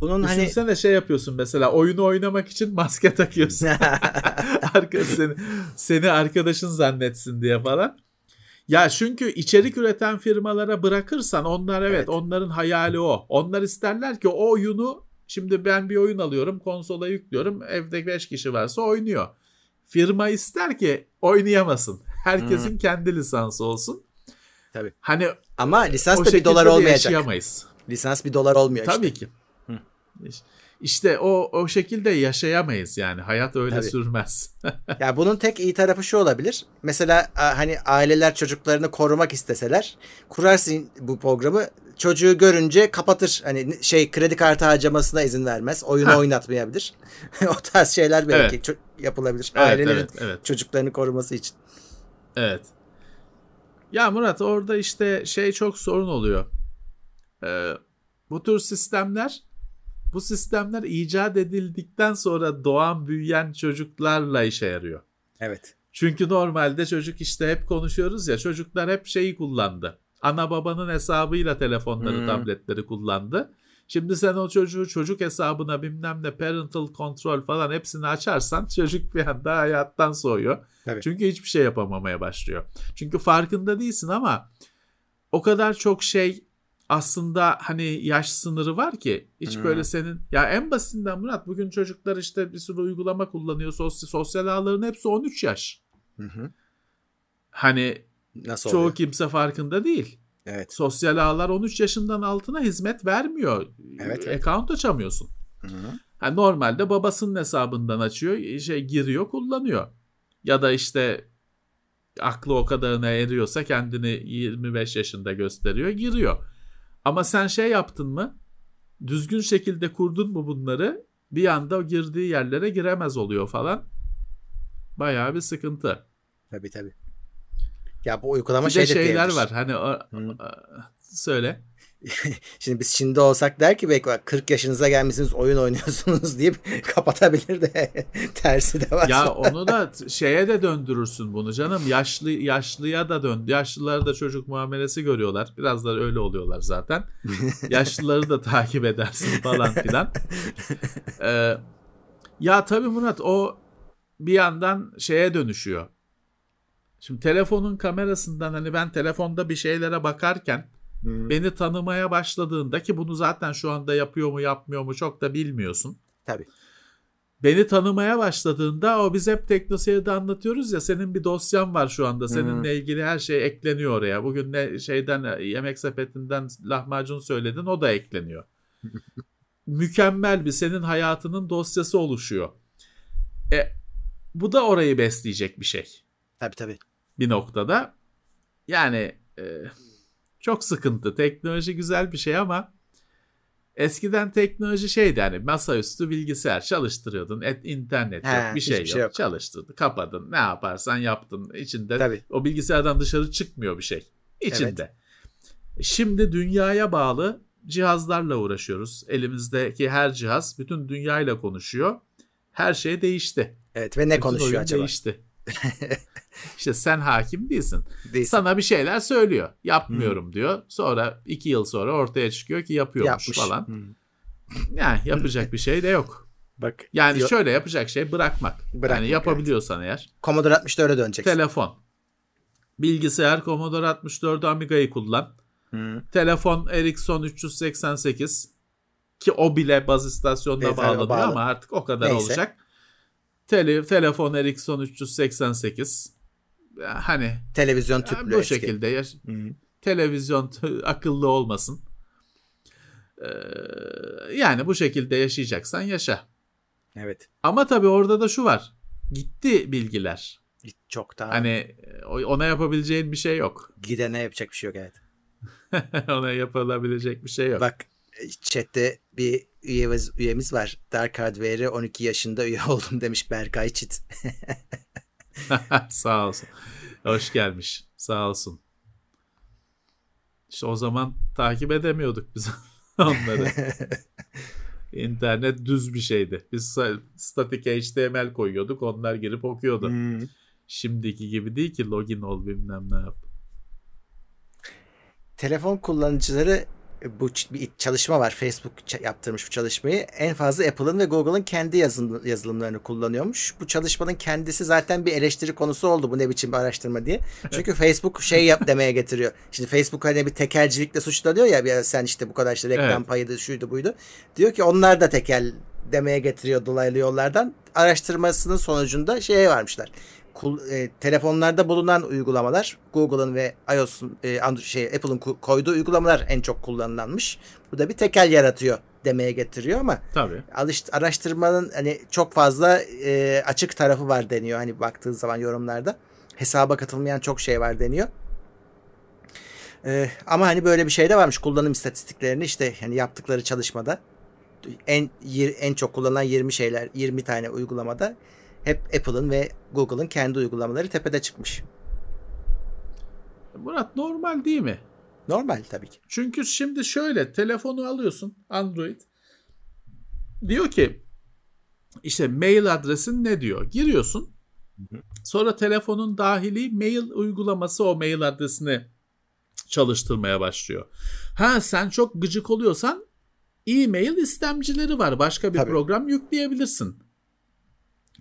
Bunun hani Düşünsene şey yapıyorsun mesela oyunu oynamak için maske takıyorsun. Arka seni, seni arkadaşın zannetsin diye falan. Ya çünkü içerik üreten firmalara bırakırsan onlar evet, Evet. onların hayali o. Onlar isterler ki o oyunu şimdi ben bir oyun alıyorum konsola yüklüyorum evde 5 kişi varsa oynuyor. Firma ister ki oynayamasın. Herkesin kendi lisansı olsun. Tabii. Hani ama lisans da bir şekilde dolar de olmayacak. yaşayamayız. Lisans bir dolar olmuyor Tabii işte. ki. İşte o o şekilde yaşayamayız yani. Hayat öyle Tabii. sürmez. Ya bunun tek iyi tarafı şu olabilir. Mesela hani aileler çocuklarını korumak isteseler kurarsın bu programı çocuğu görünce kapatır. Hani şey kredi kartı harcamasına izin vermez. Oyunu Ha. oynatmayabilir. o tarz şeyler belki Evet. yapılabilir. evet, Ailelerin evet, evet. çocuklarını koruması için. Evet. Ya Murat orada işte şey çok sorun oluyor. Ee, bu tür sistemler bu sistemler icat edildikten sonra doğan büyüyen çocuklarla işe yarıyor. Evet. Çünkü normalde çocuk işte hep konuşuyoruz ya çocuklar hep şeyi kullandı. Ana babanın hesabıyla telefonları, Hmm. tabletleri kullandı. Şimdi sen o çocuğu çocuk hesabına bilmem ne parental control falan hepsini açarsan çocuk bir anda hayattan soğuyor. Tabii. Çünkü hiçbir şey yapamamaya başlıyor. Çünkü farkında değilsin ama o kadar çok şey aslında hani yaş sınırı var ki hiç Hmm. böyle senin ya en basitinden Murat bugün çocuklar işte bir sürü uygulama kullanıyor sosyal, sosyal ağların hepsi 13 yaş. Hı hı. Hani Nasıl çoğu oluyor? kimse farkında değil. Evet. Sosyal ağlar 13 yaşından altına hizmet vermiyor. Evet, evet. Account açamıyorsun. Hı. Ha, normalde babasının hesabından açıyor, şey giriyor, kullanıyor. Ya da işte aklı o kadarına eriyorsa kendini 25 yaşında gösteriyor, giriyor. Ama sen şey yaptın mı? Düzgün şekilde kurdun mu bunları? Bir anda girdiği yerlere giremez oluyor falan. Bayağı bir sıkıntı. Tabii tabii. Ya bu uygulama Bir de şey de şeyler diyebilir. var. Hani o, Hı. söyle. Şimdi biz Çin'de olsak der ki belki bak 40 yaşınıza gelmişsiniz oyun oynuyorsunuz deyip kapatabilir de tersi de var. Ya onu da şeye de döndürürsün bunu canım. Yaşlı yaşlıya da dön. Yaşlıları da çocuk muamelesi görüyorlar. Biraz da öyle oluyorlar zaten. Yaşlıları da takip edersin falan filan. Ee, ya tabii Murat o bir yandan şeye dönüşüyor. Şimdi telefonun kamerasından hani ben telefonda bir şeylere bakarken Hı. beni tanımaya başladığında ki bunu zaten şu anda yapıyor mu yapmıyor mu çok da bilmiyorsun. Tabii. Beni tanımaya başladığında o biz hep teknoseyirde anlatıyoruz ya senin bir dosyan var şu anda. Seninle ilgili her şey ekleniyor oraya. Bugün ne şeyden yemek sepetinden lahmacun söyledin o da ekleniyor. Mükemmel bir senin hayatının dosyası oluşuyor. E, bu da orayı besleyecek bir şey Tabii tabii. Bir noktada. Yani e, çok sıkıntı. Teknoloji güzel bir şey ama eskiden teknoloji şeydi hani masaüstü bilgisayar çalıştırıyordun. Et, internet yok, He, bir şey yok. hiçbir şey yok. Çalıştırdın, kapadın. Ne yaparsan yaptın. İçinde Tabii. o bilgisayardan dışarı çıkmıyor bir şey. İçinde. Şimdi dünyaya bağlı cihazlarla uğraşıyoruz. Elimizdeki her cihaz bütün dünyayla konuşuyor. Her şey değişti. Evet ve ne Bütün konuşuyor acaba? değişti. işte sen hakim değilsin. Değilsin. Sana bir şeyler söylüyor. Yapmıyorum diyor. Sonra iki yıl sonra ortaya çıkıyor ki yapıyormuş Yapmış. falan. Hı. Yani yapacak bir şey de yok. Bak. Yani Yo- şöyle yapacak şey bırakmak. Bırakmak, yani yapabiliyorsan eğer. Commodore 64'e döneceksin. Telefon. Bilgisayar Commodore 64 Amiga'yı kullan. Hı. Telefon Ericsson 388 ki o bile baz istasyonuna Evet, bağlanıyor bağlı. ama artık o kadar Neyse. olacak. Tele, telefon Ericsson 388 hani Televizyon yani tüplü bu eski. şekilde yaş- Hı. televizyon t- akıllı olmasın. Ee, yani bu şekilde yaşayacaksan yaşa. Evet. Ama tabii orada da şu var. Gitti bilgiler. Çok daha Hani o- ona yapabileceğin bir şey yok. gidene yapacak bir şey yok evet. ona yapılabilecek bir şey yok. Bak Chatte bir üyemiz, üyemiz var. Dark Hardware'e 12 yaşında üye oldum demiş Berkay Çit. Sağ olsun. Hoş gelmiş. Sağ olsun. İşte o zaman takip edemiyorduk biz onları. İnternet düz bir şeydi. Biz statik HTML koyuyorduk. Onlar girip okuyordu. Hmm. Şimdiki gibi değil ki login ol bilmem ne yap. Telefon kullanıcıları bu bir çalışma var. Facebook yaptırmış bu çalışmayı. En fazla Apple'ın ve Google'ın kendi yazılım, yazılımlarını kullanıyormuş. Bu çalışmanın kendisi zaten bir eleştiri konusu oldu. Bu ne biçim bir araştırma diye. Çünkü Facebook şey yap demeye getiriyor. Şimdi Facebook hani bir tekelcilikle suçlanıyor ya. Bir, sen işte bu kadar işte reklam evet. payıydı şuydu buydu. Diyor ki onlar da tekel demeye getiriyor dolaylı yollardan. Araştırmasının sonucunda şeye varmışlar e, telefonlarda bulunan uygulamalar Google'ın ve iOS'un e, Android, şey Apple'ın koyduğu uygulamalar en çok kullanılanmış. Bu da bir tekel yaratıyor demeye getiriyor ama Tabii. Alış, araştırmanın hani çok fazla e, açık tarafı var deniyor. Hani baktığın zaman yorumlarda hesaba katılmayan çok şey var deniyor. E, ama hani böyle bir şey de varmış. Kullanım istatistiklerini işte hani yaptıkları çalışmada en en çok kullanılan 20 şeyler 20 tane uygulamada hep Apple'ın ve Google'ın kendi uygulamaları tepede çıkmış. Murat normal değil mi? Normal tabii ki. Çünkü şimdi şöyle telefonu alıyorsun Android. Diyor ki işte mail adresin ne diyor? Giriyorsun. Sonra telefonun dahili mail uygulaması o mail adresini çalıştırmaya başlıyor. Ha sen çok gıcık oluyorsan e-mail istemcileri var. Başka bir Tabii. program yükleyebilirsin.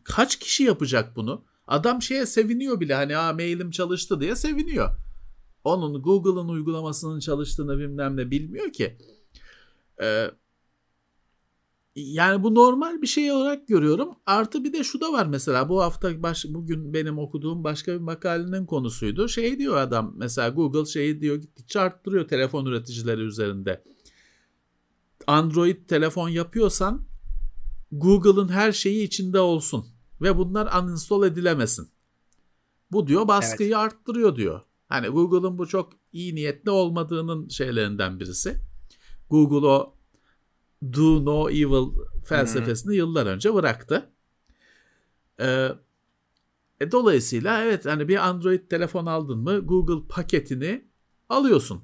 Kaç kişi yapacak bunu? Adam şeye seviniyor bile hani Aa, mailim çalıştı diye seviniyor. Onun Google'ın uygulamasının çalıştığını bilmem ne bilmiyor ki. Ee, yani bu normal bir şey olarak görüyorum. Artı bir de şu da var mesela bu hafta baş, bugün benim okuduğum başka bir makalenin konusuydu. Şey diyor adam mesela Google şeyi diyor gittikçe arttırıyor telefon üreticileri üzerinde. Android telefon yapıyorsan Google'ın her şeyi içinde olsun ve bunlar uninstall edilemesin. Bu diyor baskıyı evet. arttırıyor diyor. Hani Google'ın bu çok iyi niyetli olmadığının şeylerinden birisi. Google o do no evil felsefesini hmm. yıllar önce bıraktı. Ee, e, dolayısıyla evet hani bir Android telefon aldın mı Google paketini alıyorsun.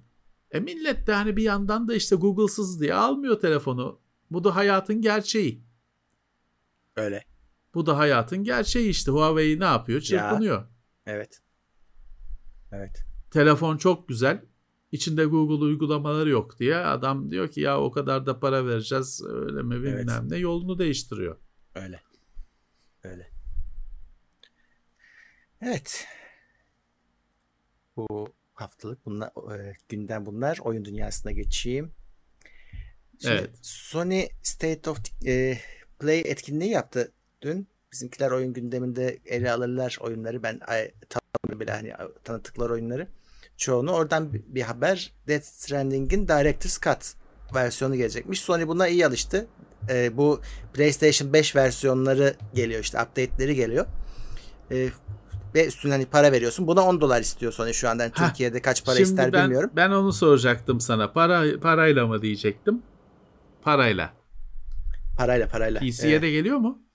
E millet de hani bir yandan da işte Google'sız diye almıyor telefonu. Bu da hayatın gerçeği. Öyle. Bu da hayatın gerçeği işte. Huawei ne yapıyor? Çırpınıyor. Ya, evet. Evet. Telefon çok güzel. İçinde Google uygulamaları yok diye adam diyor ki ya o kadar da para vereceğiz öyle mi bilmem evet. ne yolunu değiştiriyor. Öyle. Öyle. Evet. Bu haftalık bunlar e, günden bunlar oyun dünyasına geçeyim. Şimdi evet. Sony State of e, Play etkinliği yaptı dün. Bizimkiler oyun gündeminde ele alırlar oyunları. Ben tanımıyorum bile hani tanıttıkları oyunları. Çoğunu oradan bir haber Death Stranding'in Director's Cut versiyonu gelecekmiş. Sony buna iyi alıştı. Ee, bu PlayStation 5 versiyonları geliyor işte update'leri geliyor. Ee, ve üstüne hani para veriyorsun. Buna 10 dolar istiyor Sony şu anda. Yani Heh, Türkiye'de kaç para ister ben, bilmiyorum. Ben onu soracaktım sana. Para parayla mı diyecektim? Parayla. Parayla parayla. PC'ye ee, de geliyor mu?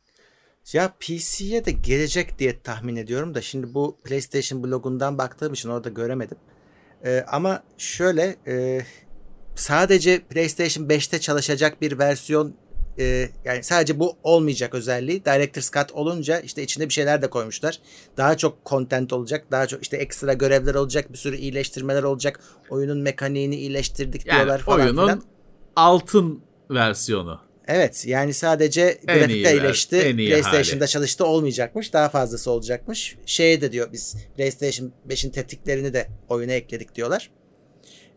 Ya PC'ye de gelecek diye tahmin ediyorum da şimdi bu PlayStation blogundan baktığım için orada göremedim. Ee, ama şöyle e, sadece PlayStation 5'te çalışacak bir versiyon e, yani sadece bu olmayacak özelliği. Director's Cut olunca işte içine bir şeyler de koymuşlar. Daha çok content olacak. Daha çok işte ekstra görevler olacak. Bir sürü iyileştirmeler olacak. Oyunun mekaniğini iyileştirdik yani diyorlar falan oyunun filan. altın versiyonu. Evet yani sadece grafikle iyileşti. PlayStation'da hali. çalıştı olmayacakmış. Daha fazlası olacakmış. Şey de diyor biz PlayStation 5'in tetiklerini de oyuna ekledik diyorlar.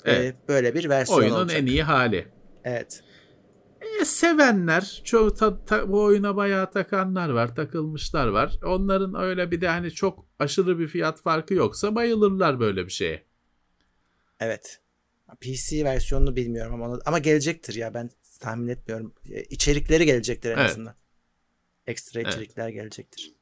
Ee, evet. Ee, böyle bir versiyon Oyunun olacak. en iyi hali. Evet. E, sevenler, çoğu ta, ta, bu oyuna bayağı takanlar var, takılmışlar var. Onların öyle bir de hani çok aşırı bir fiyat farkı yoksa bayılırlar böyle bir şeye. Evet. PC versiyonunu bilmiyorum ama ama gelecektir ya ben tahmin etmiyorum. E, içerikleri gelecektir en evet. azından. Ekstra içerikler evet. gelecektir.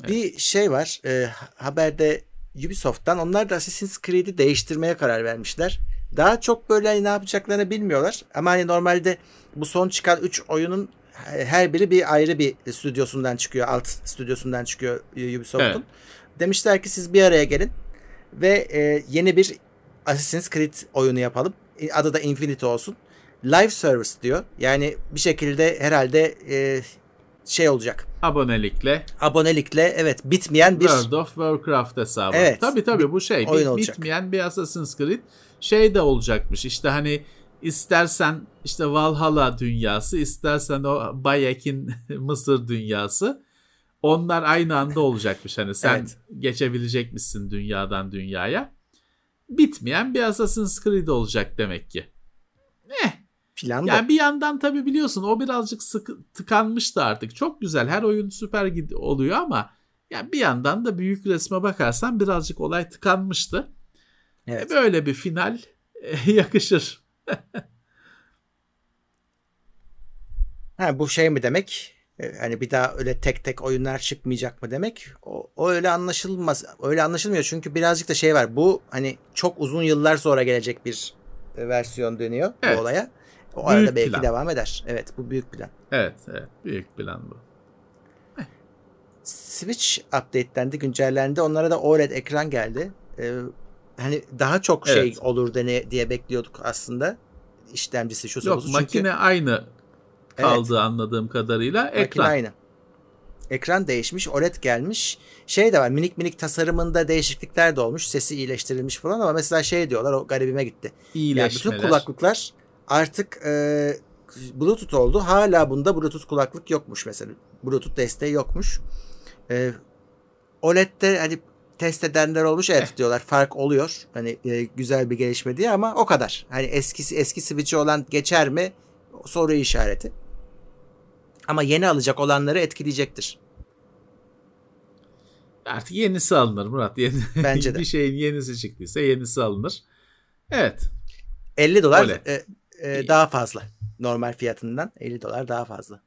Evet. Bir şey var. E, haberde Ubisoft'tan onlar da Assassin's Creed'i değiştirmeye karar vermişler. Daha çok böyle hani ne yapacaklarını bilmiyorlar. Ama hani normalde bu son çıkan 3 oyunun her biri bir ayrı bir stüdyosundan çıkıyor. Alt stüdyosundan çıkıyor Ubisoft'un. Evet. Demişler ki siz bir araya gelin ve e, yeni bir Assassin's Creed oyunu yapalım. Adı da Infinity olsun. Live service diyor. Yani bir şekilde herhalde e, şey olacak. Abonelikle. Abonelikle evet bitmeyen bir World of Warcraft hesabı. Evet. Tabii tabii bu şey oyun bit, bitmeyen bir Assassin's Creed şey de olacakmış. İşte hani istersen işte Valhalla dünyası, istersen o Bayek'in Mısır dünyası. Onlar aynı anda olacakmış. Hani sen evet. geçebilecek misin dünyadan dünyaya? Bitmeyen bir Assassin's Creed olacak demek ki. Eh. Plan yani bir yandan tabii biliyorsun o birazcık sıkı, tıkanmıştı artık. Çok güzel her oyun süper oluyor ama yani bir yandan da büyük resme bakarsan birazcık olay tıkanmıştı. Evet. Böyle bir final yakışır. ha, bu şey mi demek? E, hani bir daha öyle tek tek oyunlar çıkmayacak mı demek? O, o öyle anlaşılmaz. Öyle anlaşılmıyor çünkü birazcık da şey var. Bu hani çok uzun yıllar sonra gelecek bir e, versiyon dönüyor evet. bu olaya. O büyük arada belki plan. devam eder. Evet bu büyük plan. Evet evet büyük plan bu. Switch update'lendi, güncellendi. Onlara da OLED ekran geldi. Ee, hani daha çok şey evet. olur dene, diye bekliyorduk aslında. İşlemcisi şu Yok makine çünkü... aynı kaldı evet. anladığım kadarıyla. Makine ekran. aynı. Ekran değişmiş, OLED gelmiş. Şey de var minik minik tasarımında değişiklikler de olmuş. Sesi iyileştirilmiş falan ama mesela şey diyorlar o garibime gitti. İyileşmeler. Yani bütün kulaklıklar artık e, Bluetooth oldu. Hala bunda Bluetooth kulaklık yokmuş mesela. Bluetooth desteği yokmuş. E, OLED'de hani test edenler olmuş evet diyorlar fark oluyor. Hani e, güzel bir gelişme diye ama o kadar. Hani eskisi eski switch'i olan geçer mi? Soru işareti. Ama yeni alacak olanları etkileyecektir. Artık yenisi alınır Murat. Yeni, Bence de. bir şeyin yenisi çıktıysa yenisi alınır. Evet. 50 dolar e, e, daha fazla. Normal fiyatından 50 dolar daha fazla.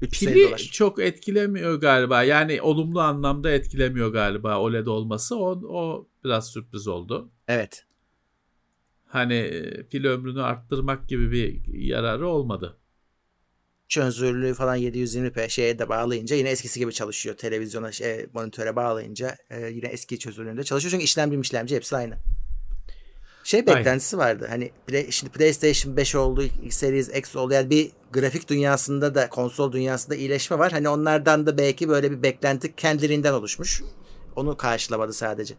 Pili dolar. çok etkilemiyor galiba. Yani olumlu anlamda etkilemiyor galiba OLED olması. O, o biraz sürpriz oldu. Evet. Hani e, pil ömrünü arttırmak gibi bir yararı olmadı. Çözünürlüğü falan 720p şeye de bağlayınca yine eskisi gibi çalışıyor. Televizyona, şey, monitöre bağlayınca e, yine eski çözünürlüğünde çalışıyor. Çünkü işlemci işlemci hepsi aynı. Şey beklentisi Aynen. vardı. Hani play, şimdi PlayStation 5 oldu, Series X oldu. Yani bir grafik dünyasında da konsol dünyasında iyileşme var. Hani onlardan da belki böyle bir beklenti kendiliğinden oluşmuş. Onu karşılamadı sadece.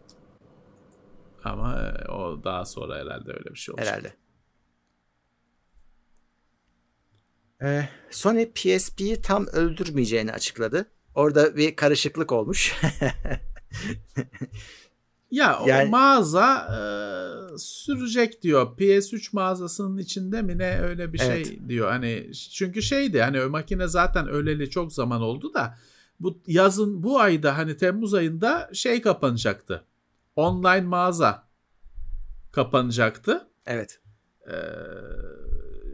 Ama e, o daha sonra herhalde öyle bir şey olacak. Herhalde. Ee, Sony PSP'yi tam öldürmeyeceğini açıkladı. Orada bir karışıklık olmuş. Ya yani, o mağaza e, sürecek diyor. PS3 mağazasının içinde mi ne öyle bir şey evet. şey diyor. Hani çünkü şeydi hani o makine zaten öleli çok zaman oldu da bu yazın bu ayda hani Temmuz ayında şey kapanacaktı. Online mağaza kapanacaktı. Evet. Ee,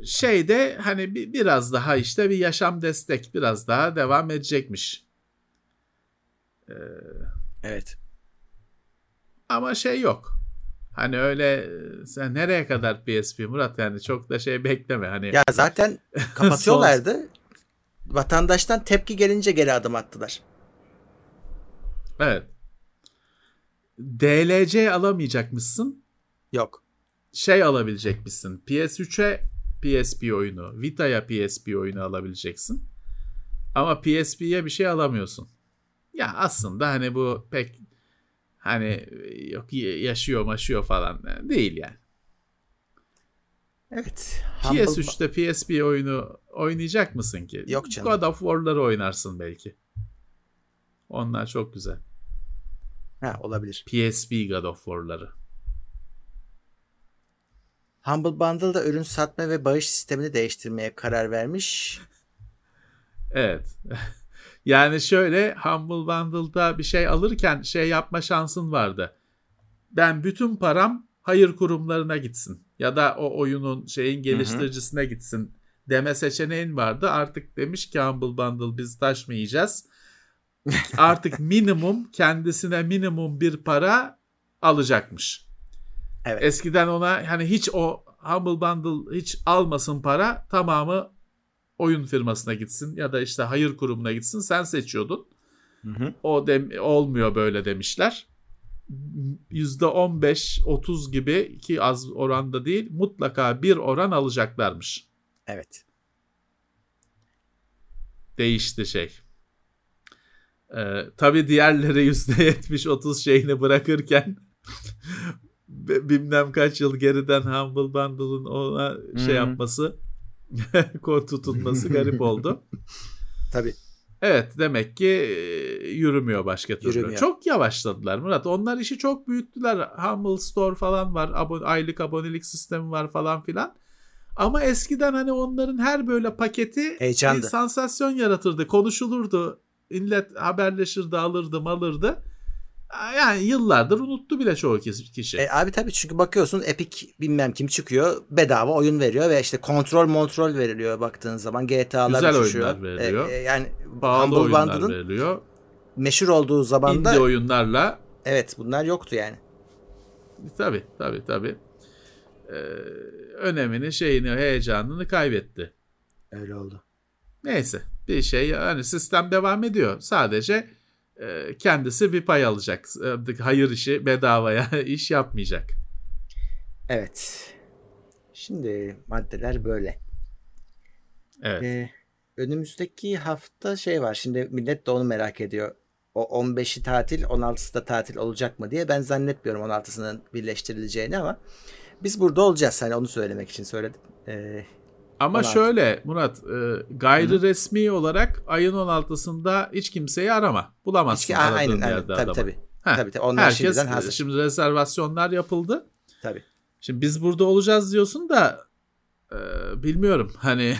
şeyde hani bir, biraz daha işte bir yaşam destek biraz daha devam edecekmiş. Ee, evet. Ama şey yok. Hani öyle sen nereye kadar PSP Murat yani çok da şey bekleme hani. Ya zaten kapatıyorlardı. Vatandaştan tepki gelince geri adım attılar. Evet. DLC alamayacakmışsın. Yok. Şey alabilecekmişsin. PS3'e PSP oyunu, Vita'ya PSP oyunu alabileceksin. Ama PSP'ye bir şey alamıyorsun. Ya aslında hani bu pek Hani yok yaşıyor maşıyor falan değil yani. Evet. PS3'te PSP oyunu oynayacak mısın ki? Yok canım. God of War'ları oynarsın belki. Onlar çok güzel. Ha olabilir. PSP God of War'ları. Humble Bundle'da ürün satma ve bağış sistemini değiştirmeye karar vermiş. Evet. Yani şöyle Humble Bundle'da bir şey alırken şey yapma şansın vardı. Ben bütün param hayır kurumlarına gitsin ya da o oyunun şeyin geliştiricisine gitsin deme seçeneğin vardı. Artık demiş ki Humble Bundle biz taşmayacağız. Artık minimum kendisine minimum bir para alacakmış. Evet. Eskiden ona hani hiç o Humble Bundle hiç almasın para tamamı oyun firmasına gitsin ya da işte hayır kurumuna gitsin sen seçiyordun. Hı hı. O dem olmuyor böyle demişler. %15-30 gibi ki az oranda değil mutlaka bir oran alacaklarmış. Evet. Değişti şey. Ee, tabii diğerleri %70-30 şeyini bırakırken bilmem kaç yıl geriden Humble Bundle'ın ona şey Hı. yapması kod tutulması garip oldu. Tabii. Evet demek ki e, yürümüyor başka türlü. Yürümüyor. Çok yavaşladılar Murat. Onlar işi çok büyüttüler. Humble Store falan var. Abone, aylık abonelik sistemi var falan filan. Ama eskiden hani onların her böyle paketi Heyecandı. bir sansasyon yaratırdı. Konuşulurdu. Millet haberleşirdi, alırdı, malırdı. Yani yıllardır unuttu bile çoğu kişi. E, abi tabii çünkü bakıyorsun Epic bilmem kim çıkıyor bedava oyun veriyor ve işte kontrol kontrol veriliyor baktığın zaman GTA'lar Güzel uçuşuyor. oyunlar veriliyor. E, e, yani Pahalı Humble oyunlar Bundle'ın veriliyor. meşhur olduğu zaman da Indie oyunlarla evet bunlar yoktu yani. Tabii tabii tabii. Ee, önemini şeyini heyecanını kaybetti. Öyle oldu. Neyse bir şey hani sistem devam ediyor. Sadece e, kendisi bir pay alacak. E, Hayır işi bedavaya iş yapmayacak. Evet. Şimdi maddeler böyle. Evet. Ee, önümüzdeki hafta şey var. Şimdi millet de onu merak ediyor. O 15'i tatil, 16'sı da tatil olacak mı diye. Ben zannetmiyorum 16'sının birleştirileceğini ama biz burada olacağız. Hani onu söylemek için söyledim. Ee, Ama 16. şöyle Murat e, gayri resmi olarak ayın 16'sında hiç kimseyi arama. Bulamazsın hiç, aradığın aynen, aynen. yerde Tabii adamı. tabii. Heh, Tabii tabii. Onlar Herkes şimdiden hazır. şimdi rezervasyonlar yapıldı. Tabii. Şimdi biz burada olacağız diyorsun da e, bilmiyorum hani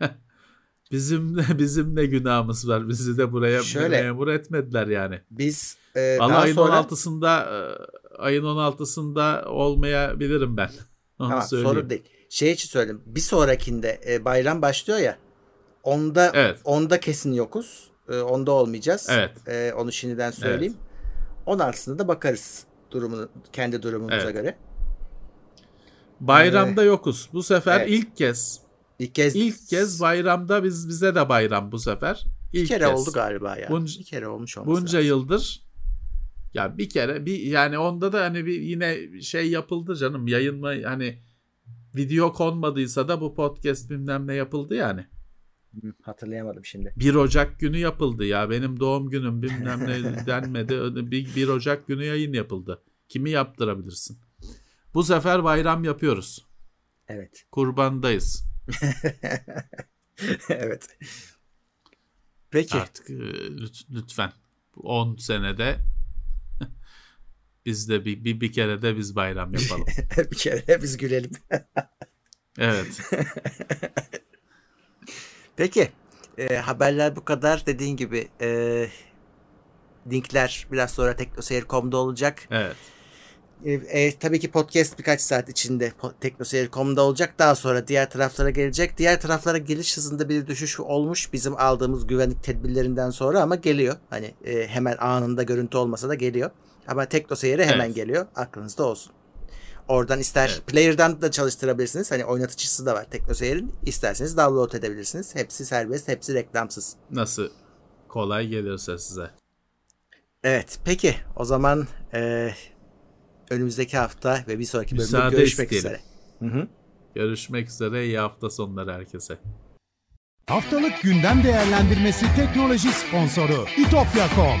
bizim bizim ne günahımız var bizi de buraya Şöyle. memur etmediler yani. Biz e, Vallahi daha ayın sonra 16'sında e, ayın 16'sında olmayabilirim ben. Onu Tamam, söyleyeyim. sorun değil. Şey için söyledim. Bir sonrakinde e, bayram başlıyor ya. Onda Evet. onda kesin yokuz. E, onda olmayacağız. Evet. E, onu şimdiden söyleyeyim. 16'sında da bakarız durumunu kendi durumumuza Evet. göre. Bayramda yokuz. Bu sefer Evet. ilk kez İlk kez ilk kez bayramda biz bize de bayram bu sefer. bir İlk kere kez. oldu galiba ya. Bunca- bir kere olmuş olması Bunca lazım. yıldır ya bir kere bir yani onda da hani bir yine şey yapıldı canım yayınma hani video konmadıysa da bu podcast bilmem ne yapıldı yani. Hatırlayamadım şimdi. 1 Ocak günü yapıldı ya benim doğum günüm bilmem ne denmedi. Bir, 1 Ocak günü yayın yapıldı. Kimi yaptırabilirsin? Bu sefer bayram yapıyoruz. Evet. Kurbandayız. evet. Peki. Artık e, lüt- lütfen 10 senede biz de bir, bir, bir kere de biz bayram yapalım. bir kere biz gülelim. Evet. Peki. e, haberler bu kadar. Dediğin gibi e, linkler biraz sonra teknoseyir.com'da olacak. Evet. E, e, tabii ki podcast birkaç saat içinde teknoseyir.com'da olacak. Daha sonra diğer taraflara gelecek. Diğer taraflara geliş hızında bir düşüş olmuş bizim aldığımız güvenlik tedbirlerinden sonra ama geliyor. Hani e, hemen anında görüntü olmasa da geliyor. Ama teknoseyire hemen Evet. geliyor. Aklınızda olsun. Oradan ister Evet. player'dan da çalıştırabilirsiniz. Hani oynatıcısı da var teknoseyir'in. İsterseniz download edebilirsiniz. Hepsi serbest, hepsi reklamsız. Nasıl kolay gelirse size. Evet, peki. O zaman e, önümüzdeki hafta ve bir sonraki bölümde Müsaade görüşmek isteyelim. üzere. Hı hı. Görüşmek üzere. İyi hafta sonları herkese. Haftalık gündem değerlendirmesi teknoloji sponsoru itopya.com.